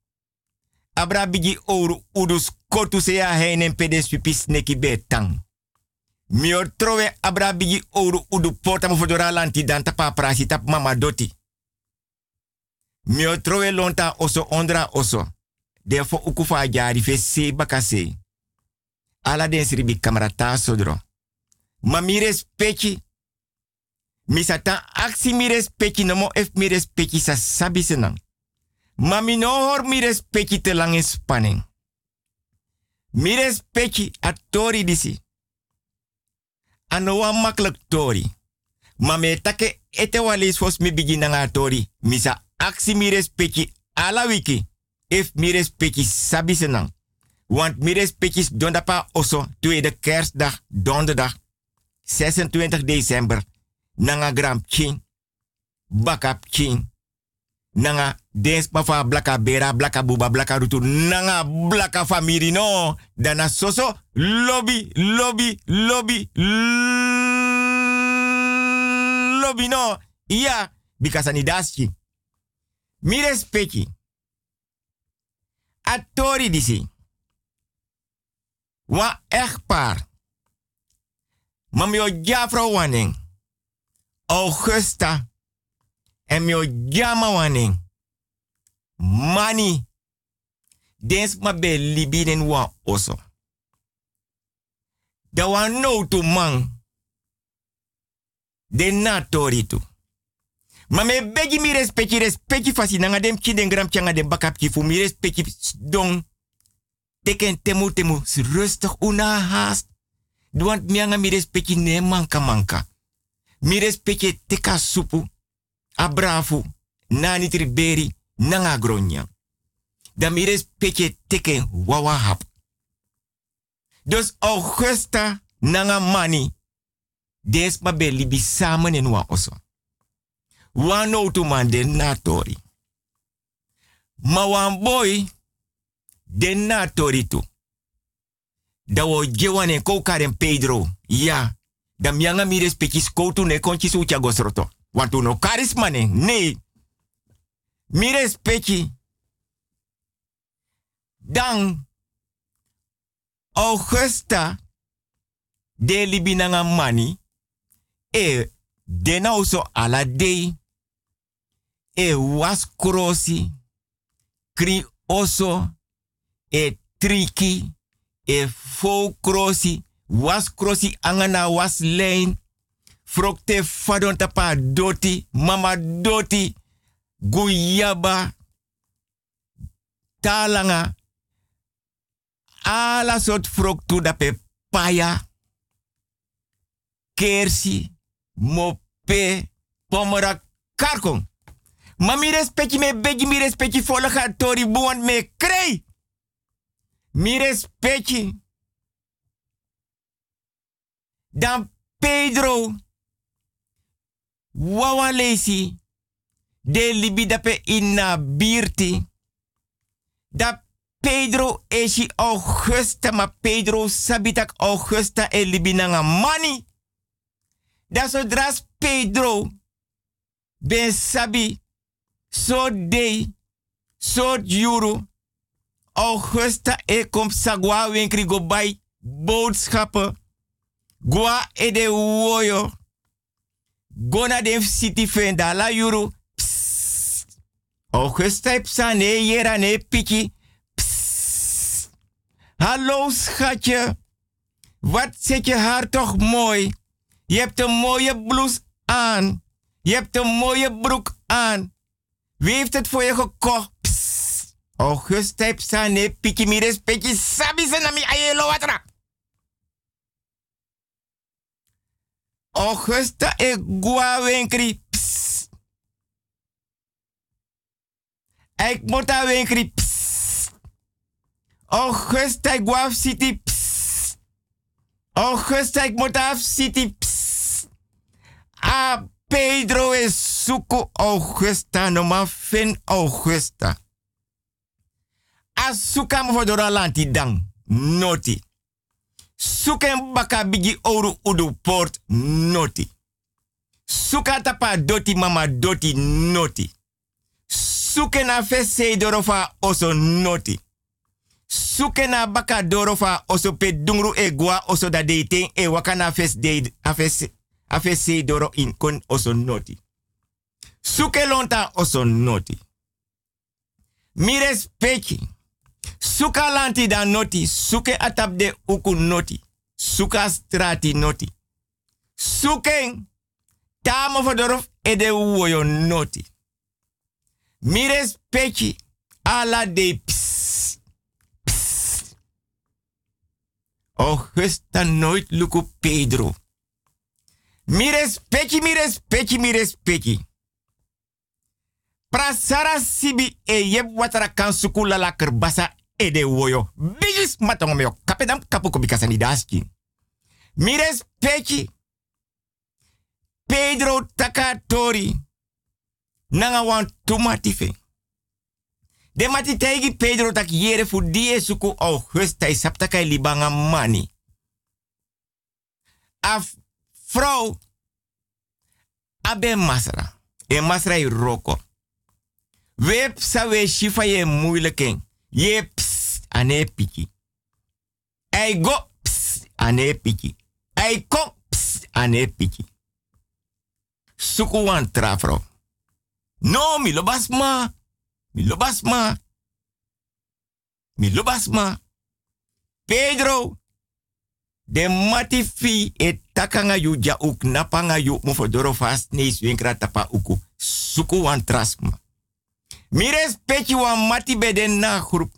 Abra bigi ouro udus kotu se ya heinen pedes pipis neki betang. Mi o trowe abra bigi ouro udu porta mo fodora lanti dan tapa prasi tap mama doti. Mi lonta oso ondra oso. Defo ukufa jari fe se bakase. Ala den sribi kamarata sodro. Ma mi respecti. Mi sata aksi nomo ef mi respecti sa sabi senang. Ma mi no hor mi respecti te lang. Mi tori disi. Ano wa makkelijk tori. Ma me take ete walis fos mi bigi nanga tori. Misa aksi mi respecti ala wiki. If mi respecti sabi senang. Want mi respecti dondapa oso tweede kerstdag donderdag 26 december. Nanga gram chin. Bakap chin. Nanga dens mafa blaka bera blaka buba blaka rutu. Nanga blaka famiri no. Dana soso lobby lobby lobby lobby no. Ja, because ani daski. Mi respecti. Atori disi. Wa echtpaar. Mamio Jafro waning. Augusta. En mio jama waning. Mani. Dens ma be libiden wa oso. Da wa no to man. De na tu. Ma me begi mi respecti respecti fasi nanga dem ki den gram changa den bakap ki fu mi respecti don. Teken temu temu rustig una haast. Duant mianga mi respecti ne manka manka. Mi respecti teka supu. Abrafu. Nani triberi. Nanga gronya. Da mi respecti teken wawa hap. Dus Augusta nanga mani. Des ma be libi samen en wa oso. Wan no to man den na. Ma wan boy den na tori tu. Da wo Pedro. Ja. Da mianga mi respecti skoutu ne konchi su ucha gosroto. Want tu no karisma ne. Nee. Mi respecti. Dan Augusta de libinanga mani e dena uso ala dei e was krosi kri oso e triki e was krosi angana was lein frokte fadon tapa doti mama doti guyaba talanga ala sort froktu dape paya kersi mope pomera karkon Ma mi respecti me begi mi respecti volga tori me krei. Mi respecti. Dan Pedro. Wawa lesi. De libi dape inna birti. Da Pedro esi Augusta ma Pedro sabitak Augusta e libi nanga mani. Da Pedro. Ben sabi so day, so juro. Augusta e kom sagwa winkri go bij boodschappen. Gwa e de woyo. Gona de city fenda la juro. Augusta e psa ne ne piki. Psst. Hallo schatje. Wat zit je haar toch mooi. Je hebt een mooie blouse aan. Je hebt een mooie broek aan. Wie heeft het voor je gekocht? Psst. Augusta psane piki mi respecti sabi ayelo watra. Augusta e gua wenkri. Ik moet daar wenkri. Psst. Augusta e gua city. Augusta moet af city. Psst. A Pedro e suku Augusta no ma fin Augusta. Asuka mo fodora lanti dang. Noti. Suken baka bigi oru udu port. Noti. Suka tapa doti mama doti. Noti. Suke na fese dorofa oso noti. Suke na baka dorofa oso pe dungru e oso da deiten e wakana fes de afese afese doro in kon oso noti. Suke lonta oso noti. Mires peki. Suka lanti noti. Suke atap de uku noti. Suka strati noti. Suke tamo fodorof ede uwoyo noti. Mires peki ala de ps. ps. Augusta nooit luku Pedro. Mires peki, mires peki, mires peki. Prasara sibi e yeb watara kan suku la la kerbasa e de woyo. Bigis matong meo kapedam kapu ko bikasa ni daski. Mires peki. Pedro takatori. Nanga wan tumatife. De mati tegi Pedro tak yere fu die suku Augusta is saptaka libanga mani. Af vrouw abe masra. E masra i roko. Wep sa we shifa ye moeilijking. Ye ps ane piki. Ei go ps ane piki. Ei ko ps ane piki. Suku wan. No, mi lobas ma. Mi lobas ma. Mi lobas ma. Pedro. De mati fi e takanga yu ja uk napanga yu mo fodoro fast winkra tapa uku. Suku wan. Mi respecti wan mati beden na groep.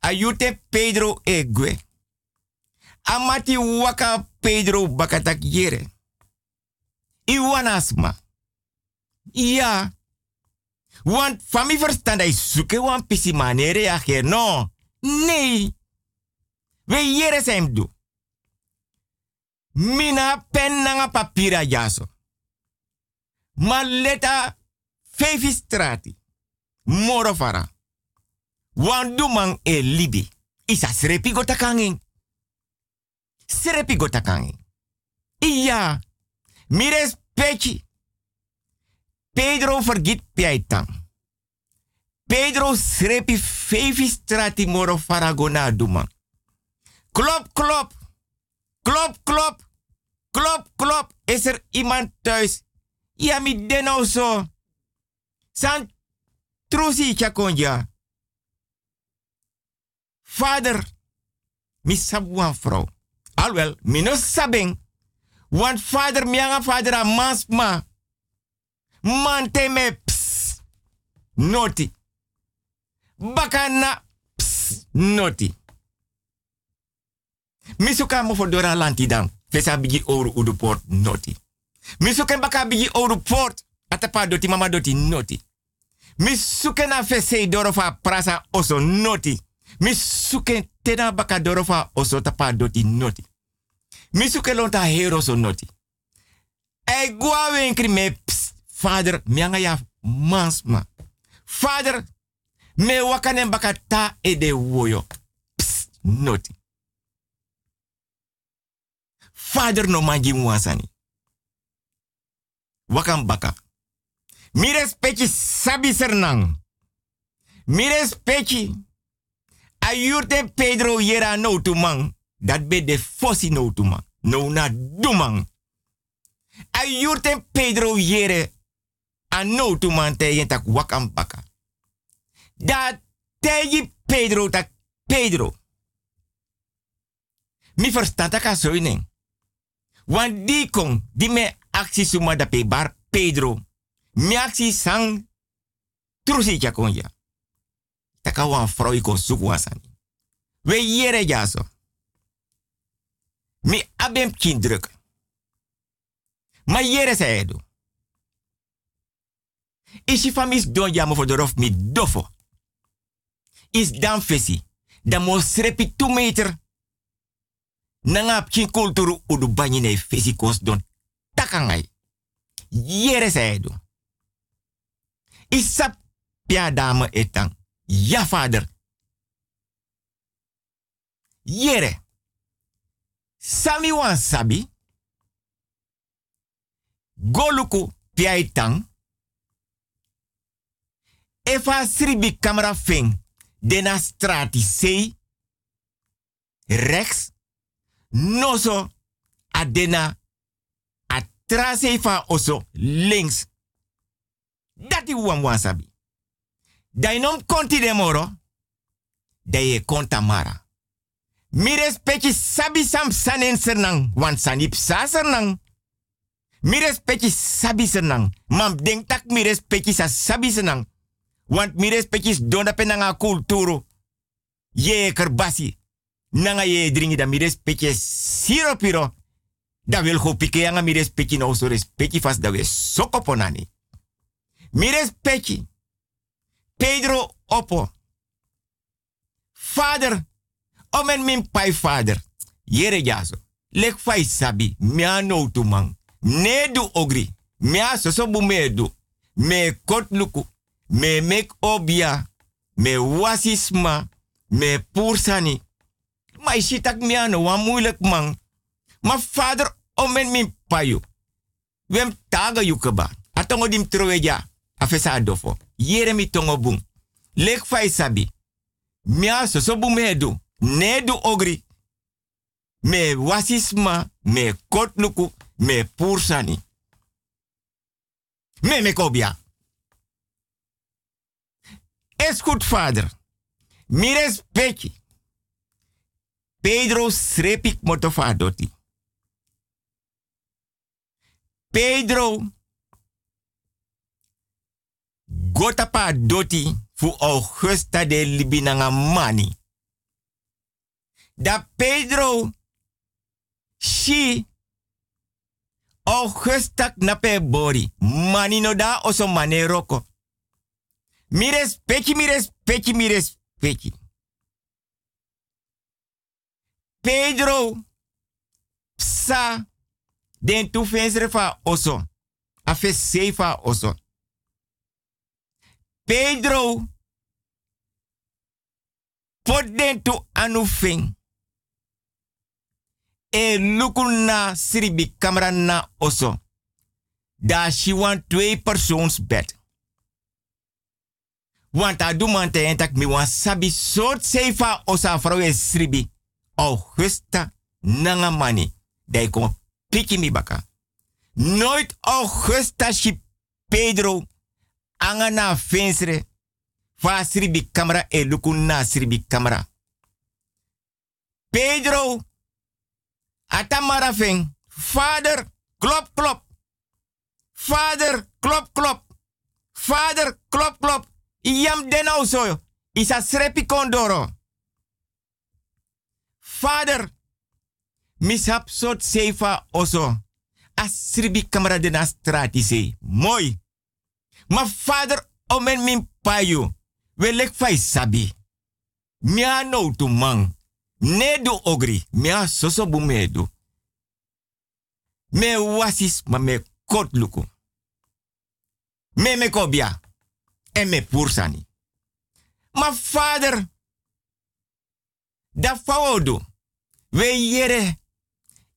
Ayute Pedro e gwe. Amati waka Pedro bakatak yere. Iwanasma. Ja. Want van mi verstand is zoeken wan pisi manere. No. Nee. We yere do. Mina pen nanga papira jaso. Ma leta fevi strati. Morofara. Dumang e libi. Isa srepi go takanging. Srepi go takanging. Iya. Mires pechi. Pedro vergit piaitang. Pedro srepi fevi strati moro faragona duma. Klop, klop. Klop, klop. Klop, klop. Is er iemand thuis? Ja, mi deno zo. San trusi chakonja. Vader, mi sabuan vrouw. Alwel, mi no sabing. Want vader, mi anga vader a masma. Mante me ps. Noti. Bakana ps. Noti. Misuka mo fodora lanti dan. Fesa bigi oru udu port noti. Misuka baka bigi oru port. Atapa doti mama doti noti. Misuke na fese dorofa prasa oso noti. Misuke tena baka dorofa oso tapa doti noti. Misuke lonta hero so noti. E gua wenkri me ps. Vader, mianga ya mansma. Vader, me wakane baka ta e de woyo. Ps, noti. Vader no manji wansani. Wakan baka. Mi respecti sabi sernang. Mi respecti. Ayurte Pedro yera no tu man. Dat be de fossi no tu man. No na dumang. Ayurte Pedro yere. A no tu man te yen tak. Dat te Pedro tak Pedro. Mi verstand tak a soining. Want die kon, die me actie da pe bar Pedro. Mi actie sang trusi ja kon ja. Taka wan vrouw iko zoek wasani. We yere jaso. Mi abem kindruk. Ma yere se edu. Isi famis don jamo mi dofo. Is dan fesi. Dan mo srepi 2 meter. Nanga pkin kulturu udu banyi ne fesi kos don takangai. Yere se edu. Isap pia dame etang. Ja, vader. Yere. Sami wan sabi. Goluku pia etang. Efa sribi camera fing. Dena strati sei. Rechts. Noso. Adena. Atrase fa oso. Links. Dati wan wan sabi. Dainom konti de moro. Da ye konta mara. Mi respecti sabi sam sanen sernang. Want sanip sa sernang. Mi sabi sernang. Mam denk tak mi respecti sa sabi sernang. Want mi respecti donda penanga kulturu. Ye kerbasi. Nanga ye dringi da mi respecti siro piro. Da wil go pike yanga mi respecti no so respecti fast da we sokoponani. Mi respecti. Pedro Oppo. Vader, omen min pai vader. Yere jaso. Lek fai sabi, mia no tu man. Ne du ogri. Mia soso me du. Me mek obia. Me wasisma. Me pursani. Maar shitak mia no wan moeilijk man. Maar vader, omen min payu. Wem taga yukeba. Atongo dim troeja. Afesa adofo yere mi tongo bung. Lek fai sabi. Mia so so bu medu. Nedu ogri. Me wasisma, me kotluku, me pursani. Me me kobia. Es goed, vader. Mi respecti. Pedro srepik motofadoti. Pedro gotapa doti fu Augusta de Libinanga mani. Da Pedro shi Augusta knape bori. Mani no da oso mane roko. Mi respecti, mi respecti, mi. Pedro sa den tu fensre fa oso. Afe seifa oso. Pedro poden tu anufing. E lukuna sribi kamera na oso. Da she want twee persoons bed. Want a du man te mi wan sabi soort seifa osa vrouw e sribi. Augusta nanga mani. Da kom piki mi baka. Nooit Augusta shi Pedro anga na fensre fa sribi kamera e luku na sribi kamera. Pedro atamara feng. Vader, klop klop. Vader, klop klop. Vader, klop klop. Iam denau so. Isa srepi kondoro. Vader, mishap sot seifa oso. Asribi kamera de na strati sei. Mooi. Ma vader, omen min payu. We lek fai sabi. Mia no tu man. Ne do ogri. Mia soso bu me do. Me wasis ma me kot luku. Me me kobia. En me pursani. Ma vader. Da fawodo. We yere.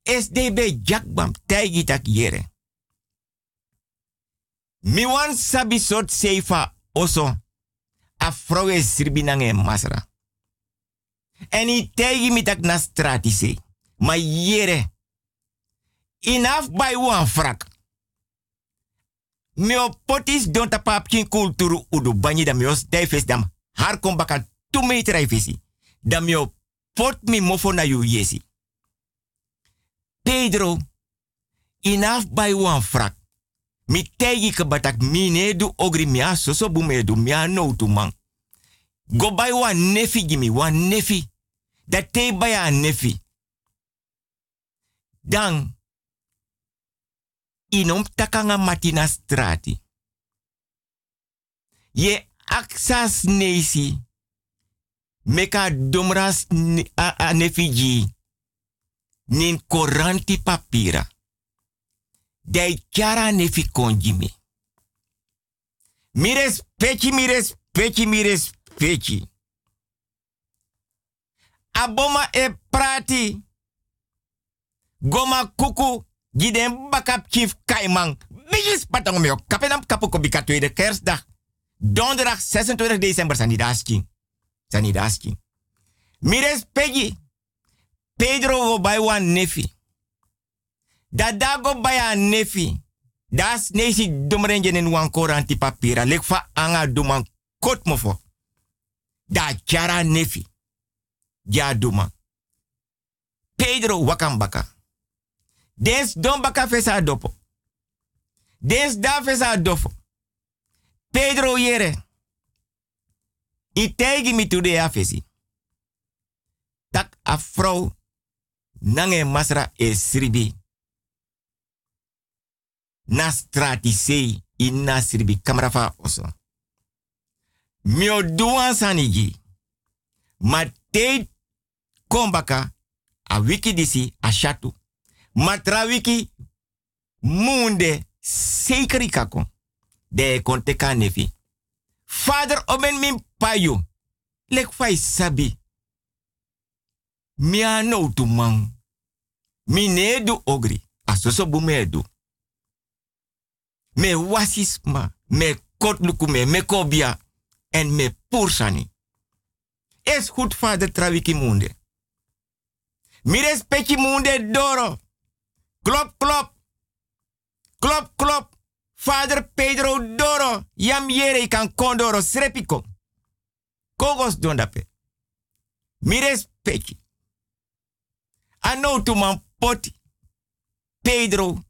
SDB jakbam. Tak yere. Mi wan sabi sort seifa oso. A vrouwe sirbi nange masra. En i tegi mi tak na strati se. Ma yere. Inaf by wan frak. Mi potis don tapa kin kulturu udu banyi da mi os dam. Har kom baka tu meter ai fesi. Da pot mi mofo na yu yesi. Pedro. Inaf by wan frak. Mi tegi ke batak mine du ogri mia soso bumedu mia no tu man. Go bij wan nefi gimi, wan nefi. Dat te bij een nefi. Dan, inom takanga matina strati. Je aksas nesi. Meka domras a, a nefiji. Nin koranti papira. Dai kyara nefi konjimi. Mires peci, mires peci, mires peci. Aboma e prati. Goma kuku. Giden bakap chief kaimang. Bijis patang meo. Kapenam kapu ko bika tweede kerstdag. Donderdag 26 december sanidasking. Sanidasking. Mires pegi. Pedro wo wan nefi. Dat dago een nefi. Das nesi domrenje in wan koranti papira. Lekfa anga duman kot mofo. Da chara nefi. Ja duma. Pedro wakambaka. Des don baka fesa dopo. Des da fesa dofo. Pedro yere. I tegi mi tu de afesi. Tak a vrouw nange masra e sribi. Na strati sei in na sribi kamrafa oso. Mio duan sanigi. Ma kombaka a wiki disi a shatu. Ma tra wiki munde sekeri kako. De konte. Vader omen min payu. Lek fai sabi. Mi ano tu man. Mi nedu ogri. Asoso bumedu. Me wasisma. Me kotluku me. Kobia. En me pursani. Es goed vader trawiki munde. Mi respecti munde doro. Klop, klop. Klop, klop. Vader Pedro Doro. Yam yere kan kondoro srepiko. Kogos dondape. Mi respecti. Ano tu man poti. Pedro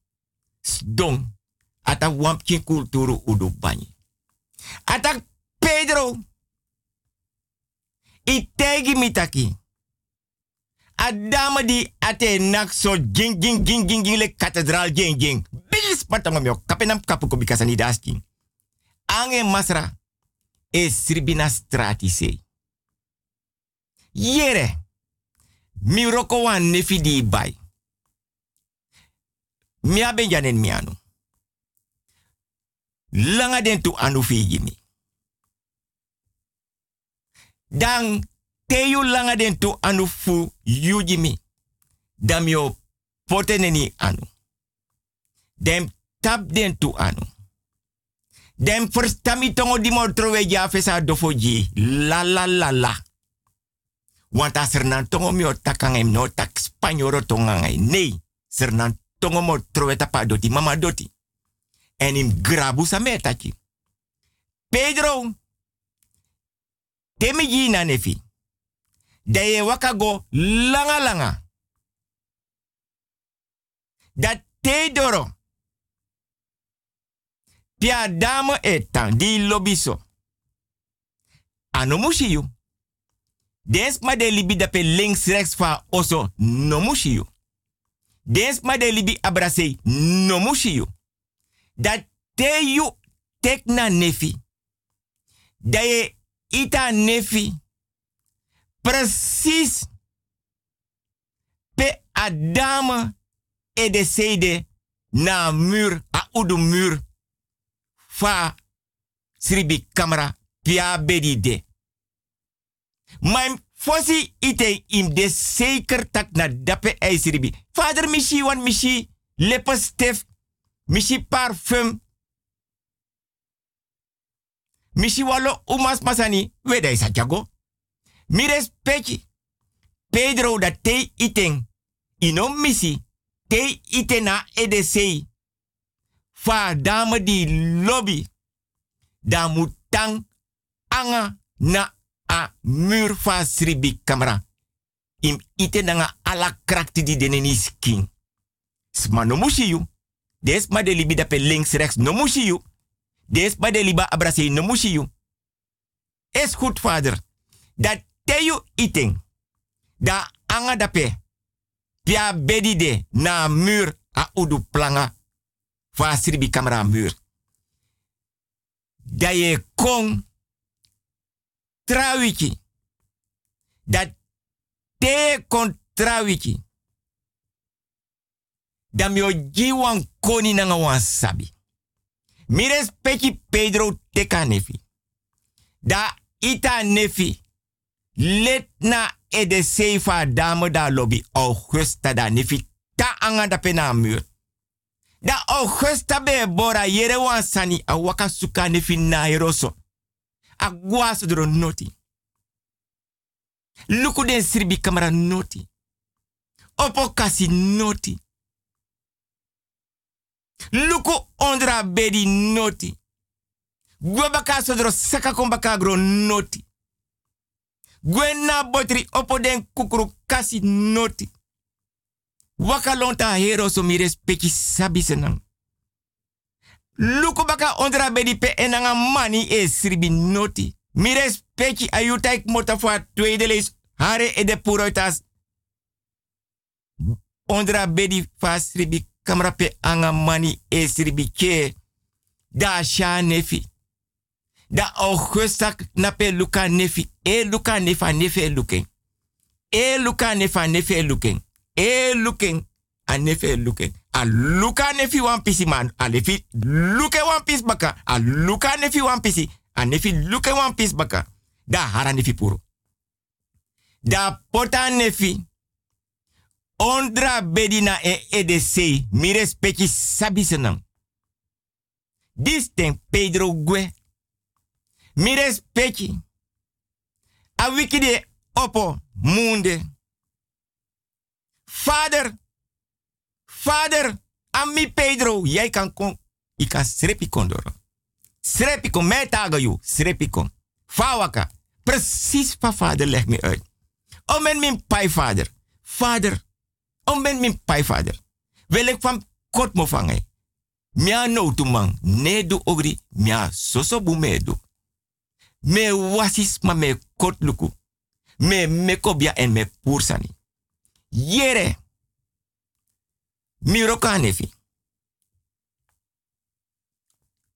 Sdong. Ata wampkin kulturu udu banyi. Ata Pedro. Itegi mitaki. Adama di ate nak so jing jing jing jing jing le katedral jing jing. Bilis patama mio kapenam kapu ko bikasa ni daski. Ange masra e sribina strati sei. Yere. Mi roko wan bai. Mi aben. Langa den tu anu fiji mi. Dan teyu langa den tu anu fu yuji mi. Dan mi o pote neni anu. Dem tap den tu anu. Dem verstami tongo di mo trowe ja fesa dofo ji. La la la la. Want as er nan tongo mi no tak spanyoro tongangai. Nee, ser nan tongo mo trowe tapa doti mama doti. En im grabu sa. Pedro, temi ji na nefi. Da ye waka go langa langa. Dat te doro. Pia dame etan di lobiso. Ano mushi you. Des ma de libi dape links rechts fa oso no mushi you. Des ma de libi abrase no. Dat te you tek na nefi. Da ye ita nefi. Precies. Pe adama e de seide na muur, a udu muur. Fa sribi kamera pia bedi de. Maar fosi ite im de zeker tak na dape ei sribi. Vader mishi wan mishi lepe stef. Mishi parfum. Mishi walo umas masani. Weda isa jago. Mi. Pedro da te iten. Ino misi. Te itena edesei. Fa dame di lobby. Da mutang anga na a mur fa sribi kamera. Im ite nanga ala krakti di deneni skin. Sma no mushi you. Des ma de dape links rechts no mushi you. Des ma de liba no mushi you. Es goed vader. Dat teyu eating. Da anga dape. Pia bedi de na muur a udu planga. Fa sribi camera muur. Da ye kong trawiki. Dat te kon trawiki. Da mio jiwan koni nanga wan sabi. Mires peki Pedro teka nefi. Da ita nefi. Let na e de seifa dame da lobby Augusta da nefi. Ta anga da pena muur. Da Augusta be bora yere wan sani a waka suka na eroso. A guaso noti. Luku den sirbi kamera noti. Opo kasi noti. Luku ondra bedi noti. Gwe baka sodro saka kon baka gro noti. Gwe na botri opo den kukuru kasi noti. Waka lonta hero so mi respecti sabi senang. Luku baka ondra bedi pe enanga mani e sribi noti. Mi respecti ayutaik mota voor tweede hare e de puroitas. Ondra bedi fa sribi kamera pe anga mani e. Da sha nefi. Da Augusta na luka nefi. E luka nefa nefe luken. E luka nefa nefe luken. E luken a nefe luken. A luka nefi wan pisi man. A nefi luke wan pis baka. A luka nefi wan pisi. A nefi luke wan pis baka. Da hara nefi puro. Da pota nefi. Ondra bedina e edc. Mi respecti sabi senang. Dis Pedro Gue. Mi respecti. A wiki de opo munde. Vader. Vader. Ami Pedro. Jij kan kon. Ik kan srepi kondoro. Srepi kon. Mij tagen you. Srepi kon. Fawaka. Precies van vader leg me uit. O men mijn pai vader. Vader. O men mijn pai vader. Wil ik van kort mo vangen. Mia no tu man. Ne du ogri. Mia soso bu me. Me wasis ma me kort luku. Me me kobia en me pursani. Yere. Mi roka nefi.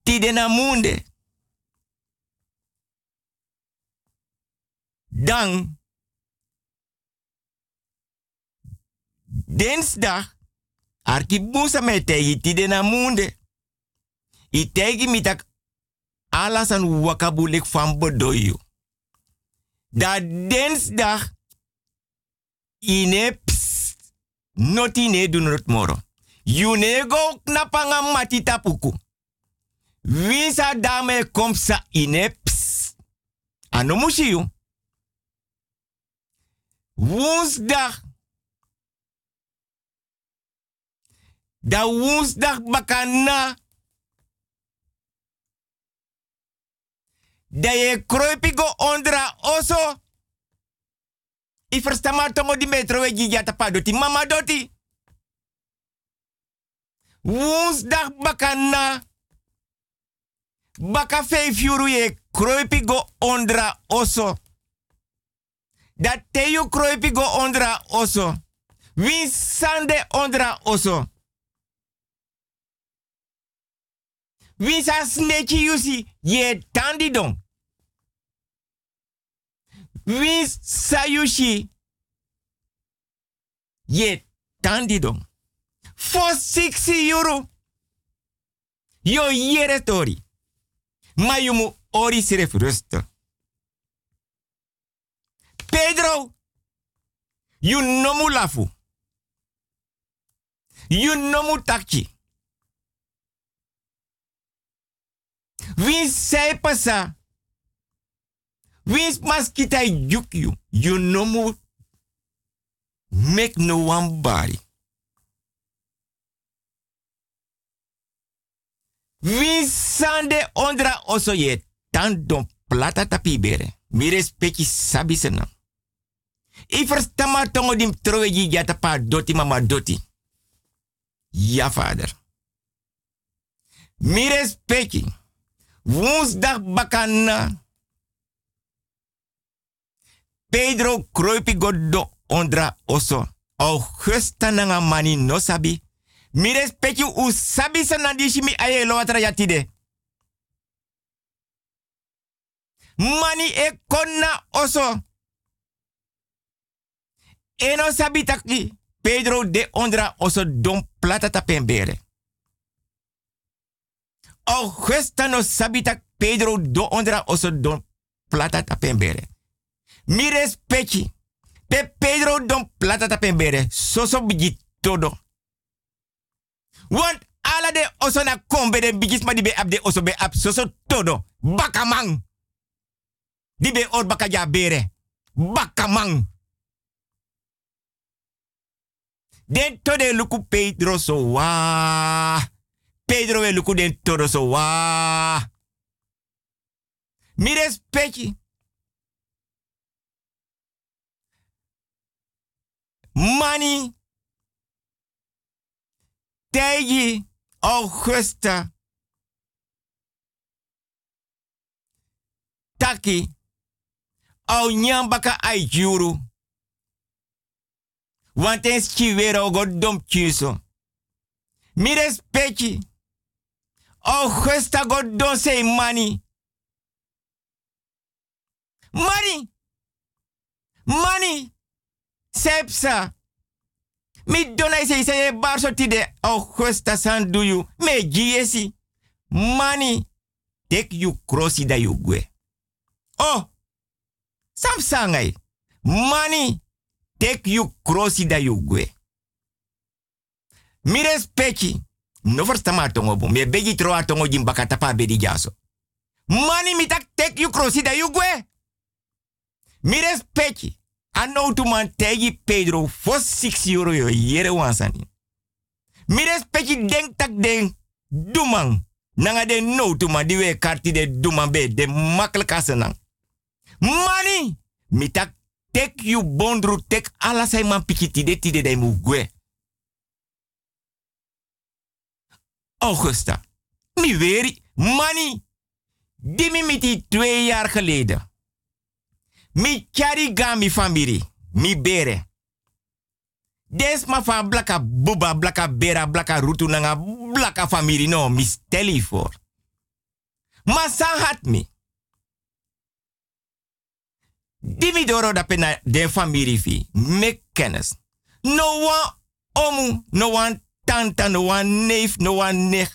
Tide na munde. Dan. Dinsdag. Arki busa me tegi munde. I tegi mitak alasan wakabulik van bedoyo. Da dinsdag. Ine ps. Noti ne doen het moro. You go knapanga mati tapuku. Wisa dame komsa ine ps. Ano mushi you. Woensdag. Da woensdag bakana. Da je kruipigo ondra oso. I maar tongo di metro we gigi pa doti mama doti. Woensdag bakana. Baka vijf euro je kruipigo ondra oso. Dat teyo kruipigo ondra oso. Wie sande ondra oso. Wie sa sneki yusi ye tandi don. Wie sayushi ye tandi don. For 60 euro. Yo yere tori. Ma yumu ori. Pedro. You nomu lafu. You nomu takchi. Wie sei pasa? Wie maskita juk you? You nomu make no one body. Wie sande ondra oso ye tan don plata tapi bere. Mi respecti sabi sena. I verstama tongo dim trowe jata pa doti mama doti. Ja, vader. Mi respecti. Woensdag bakana. Pedro kroipi goddo ondra oso. Augusta nanga mani no sabi. Mi respecti u sabi sa nadishi mi aye lo watra yatide. Mani e konna oso. Eno sabi taki. Pedro de ondra oso don plata tapembere. Augusta no sabi tak Pedro do ondra oso don plata tapembere. Mi respecti. Pe Pedro don plata tapembere. Soso bigi todo. Want ala de oso na kombe de bigis ma di be ab oso be ab soso todo. Bakamang. Di be or baka ja bere. Bakamang. Den to de luku Pedro so wa. Pedro we luku den wa. Mi respecti. Money. Tegi Augusta. Taki. Au nyambaka ai. Want en schivero godom chiso. Mi respecti. Augusta godom say money. Money. Money. Sepsa. Mi dona se se ye barso tide Augusta san do you. Me giesi. Money. Take you crossi da you gwe. Oh. Sam sangai. Money. Take you crossi da you. Mi respecti. No verstama tongo bo. Me begi tro atongo jim bakatapa bedi jaso. Money mi tak take you crossi da you gwe. Mi respecti. Ano tu man tegi Pedro for 6 euro yo yere wansani. Mi respecti denk tak den dumang. Nanga de no tu man di we karti de dumang be de makkelijk asenang. Money! Mi tak tek you bondru tek ala man pikiti de tide de mu gwe. Augusta. Mi weri. Money! Dimi miti twee jaar geleden. Mi chari ga mi famiri. Mi bere. Des ma fa blaka buba, blaka bera, blaka rutu nanga blaka famiri no. Mi steli voor. Ma san hat mi. Doro da pena den famiri fi. Me kennis. No one omu, no one tanta, no one neef, no one nech.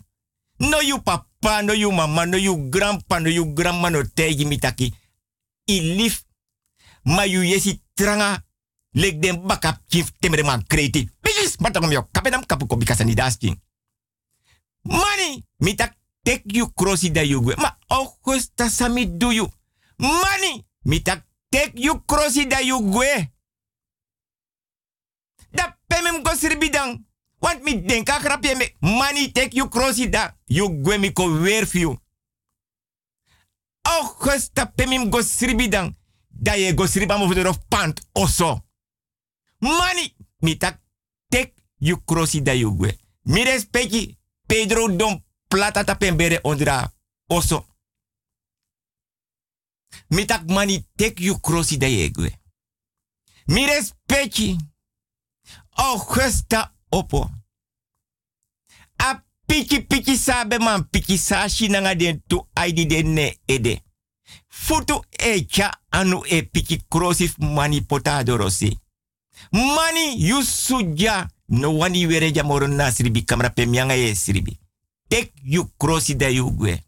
No you papa, no you mama, no you grandpa, no you grandma, no tegi mitaki. I lief ma yu yesi tranga lek den bakap chief temere man kreti. Bigis matangom yo kapedam kapu ko bikasa ni. Money mitak take you crossi da you Ma augusta sami do you. Money mitak take you crossi da you. Da pemem go sirbidang. Want mi denk agrapje me money take you crossi da you gwe mi ko weer fiu. Augusta pemem go sirbidang da ye go pant oso. Mani, mi tak tek you crossi da you gwe. Mi respecti Pedro don plata ta pembere ondra oso. Mi tak mani tek you crossi da ye gwe. Mi respecti opo. A piki piki sabe man piki sashi nanga den tu aidi den ne ede. Futu echa anu e piki krosif mani potado rosi. Mani yusuja no wani were jamoro na sribi kamera pe mianga sribi. Tek you krosi da you gwe.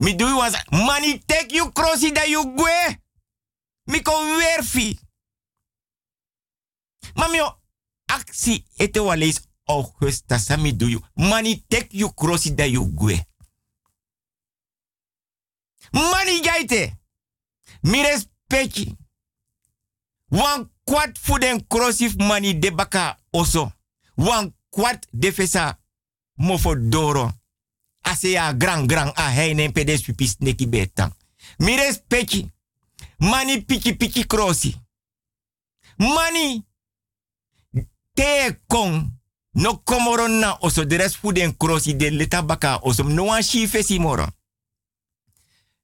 Mi do you was mani tek you krosi da you gwe. Mi ko werfi. Mamio aksi ete waleis Augusta sami do you. Mani tek you krosi da you gwe. Mani gaite. Mi respecti. Wan kwart fu den krosif mani de baka oso. Wan kwart de fesa mofo doro. Ase ya gran gran a heinen pedes pipis neki betang. Mi respecti. Mani piki piki krosi. Mani te kon. No komoro na oso de rest fu den krosi de leta baka oso. No wan shi fesi moro.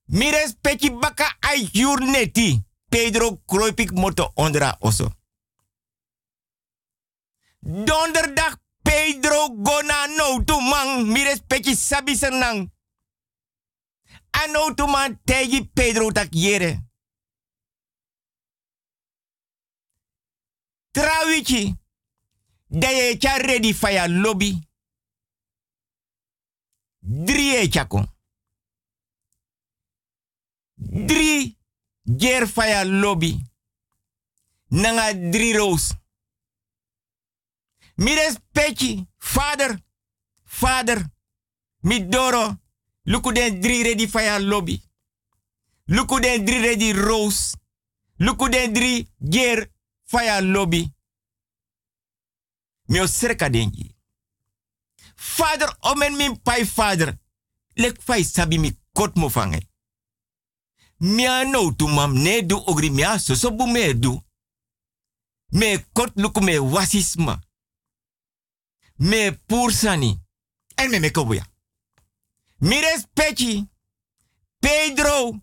Mi respecti baka neti. Pedro kroipik moto ondra oso. Donderdag Pedro gona no tu man sabi senang. Ano tu man tegi Pedro tak yere. Trawichi. Daye cha ready fire lobby. Drie e chako. Drie ger fire lobby. Nanga drie roos. Mi respecti, vader, vader, mi doro, luku den drie ready fire lobby. Luku den drie ready roos. Luku den drie ger fire lobby. Mi o serka dengi. Vader, omen min pai vader. Lek fai sabi mi kot mo fange. Mia no tu mam ne du ogri mia so so bu me du. Me kot luku me wasisma. Me pursani. En me me kobuya. Mi respecti. Pedro.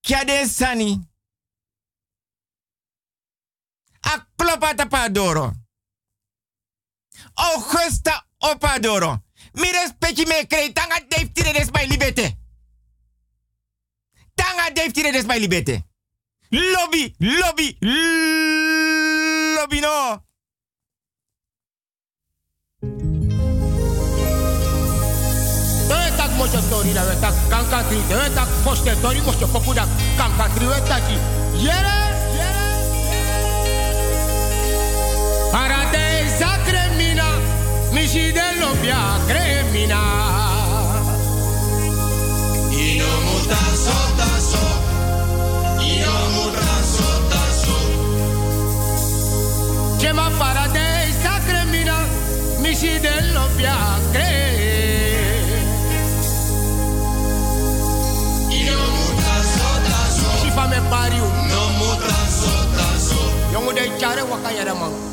Kiade sani. A klopa tapadoro. Augusta opadoro. Mi respecti me krei tanga deftire des my libete. Tanga deftire des my libete. Lobby, lobby, lobby no.
tak mojo tori da tak kanka tri de tak poste tori mojo poku da kanka tri taki yere paradisa cremina misi de lobia cremina
Ino muta sota so. Ino muta sota so.
Chema paradisa cremina misi de lobia cremina
Ino muta sota so.
Si fa me pariu
No muta sota so.
Yongu de chare wakayara man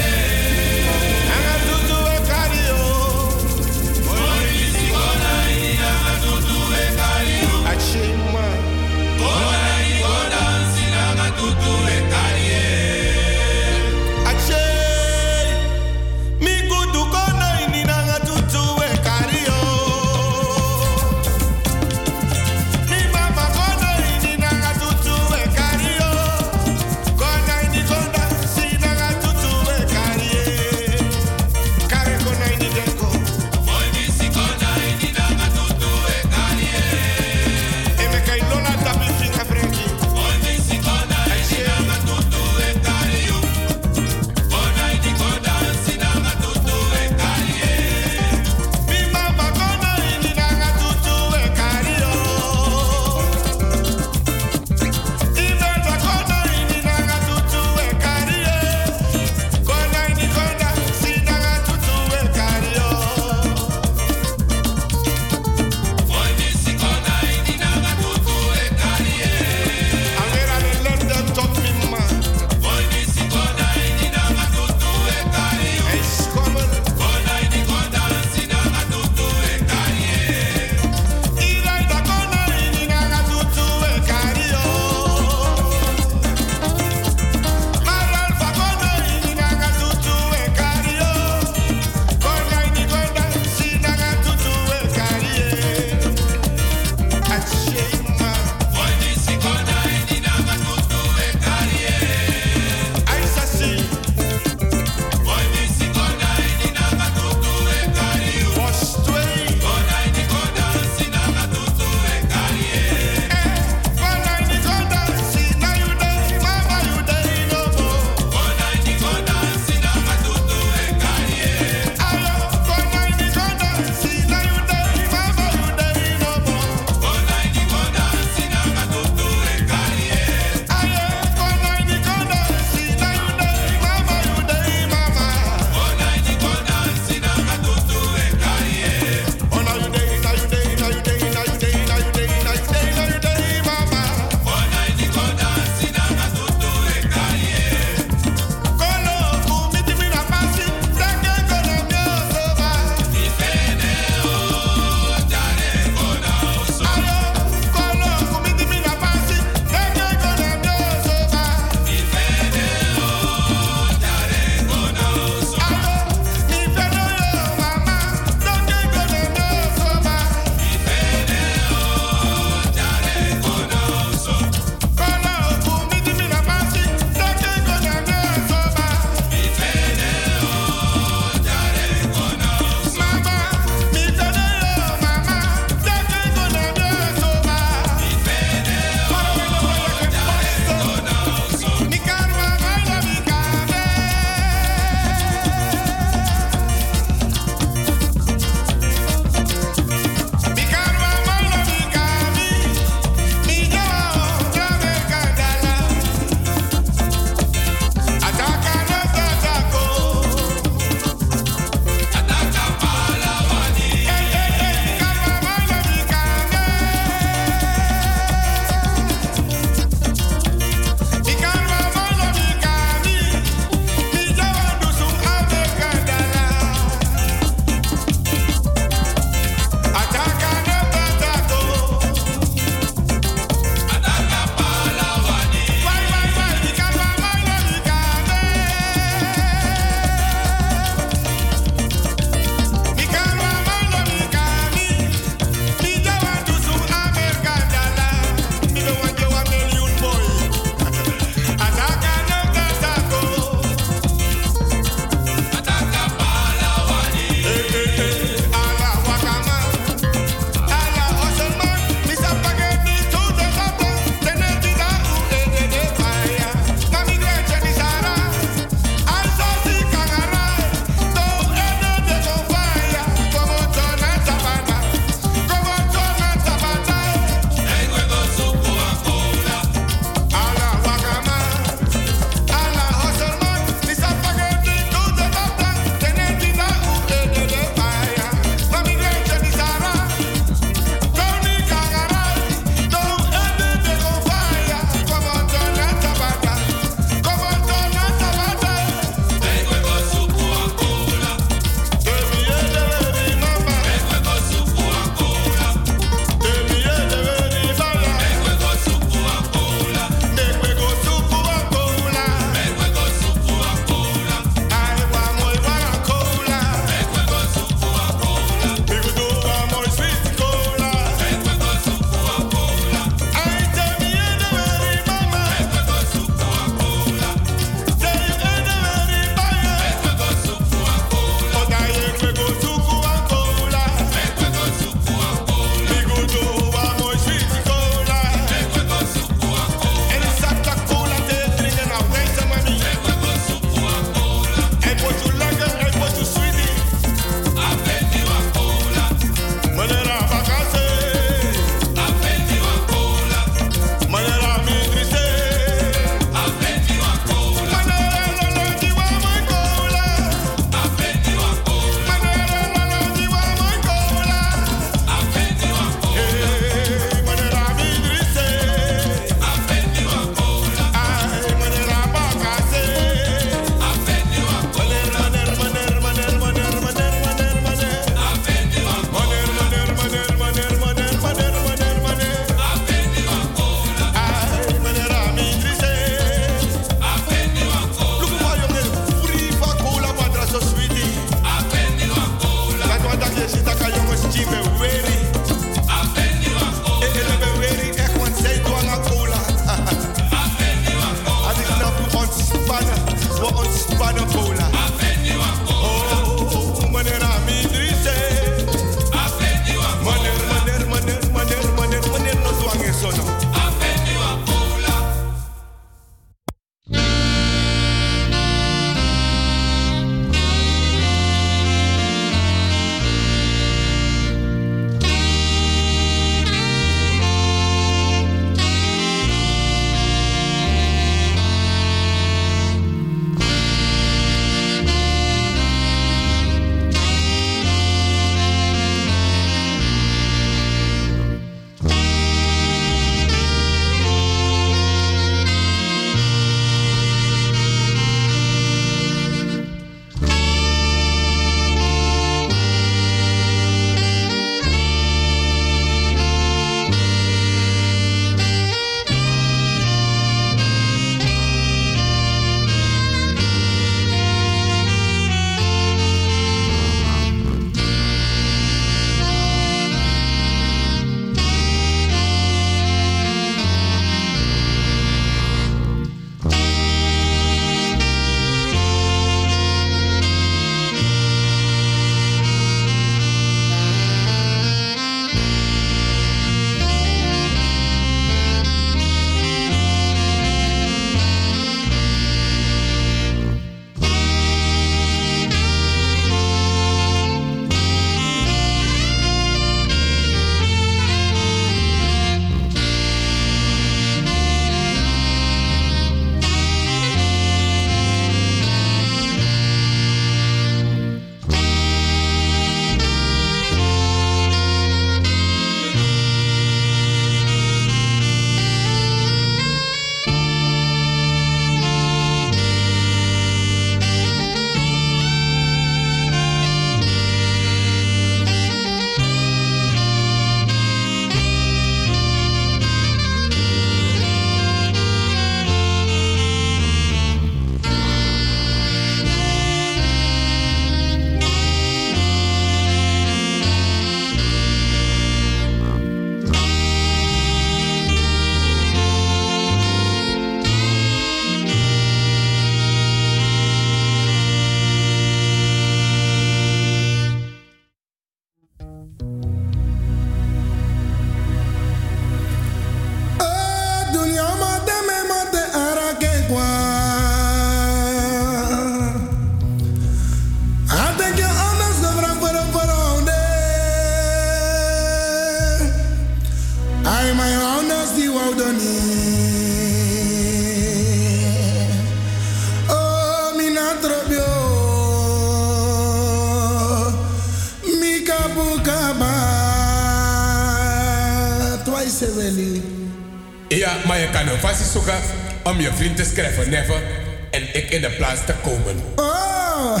om je vriend te schrijven, never. En ik in de plaats te komen.
Oh,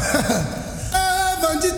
eh, want je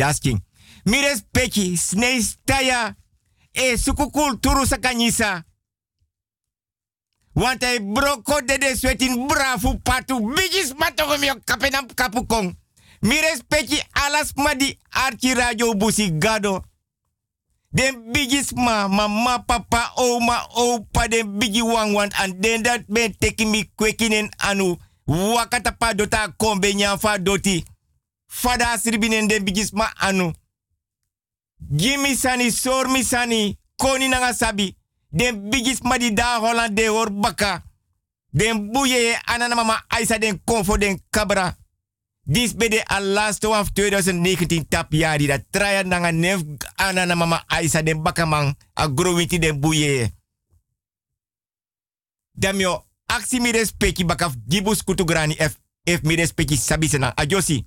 bisa sanidasking. Mi respecti, snei staya. E suku kulturu. Want hij broko de de swetin brafu patu. Bigis patong bio kapenam kapukong. Mi respecti alas madi archi radio busi gado. Den bigis ma, mama, papa, oma, opa, den bigi wang want and den dat ben teki mi kwekinen anu. Wakata pa dota kombe nyanfa doti. Fada sribinen den bigis ma anu. Jimmy sani, sormi sani, koni nanga sabi. Den bigis ma di da Holland de baka. Den buye anana mama Aisa den konfo den kabra. Dis be de al last of 2019 tap yari dat traya nanga nef anana mama Aisa den bakamang a growinti den buye. Damio aksi mi respecti bakaf gibus kutu grani f f mi respecti sabisena ajosi.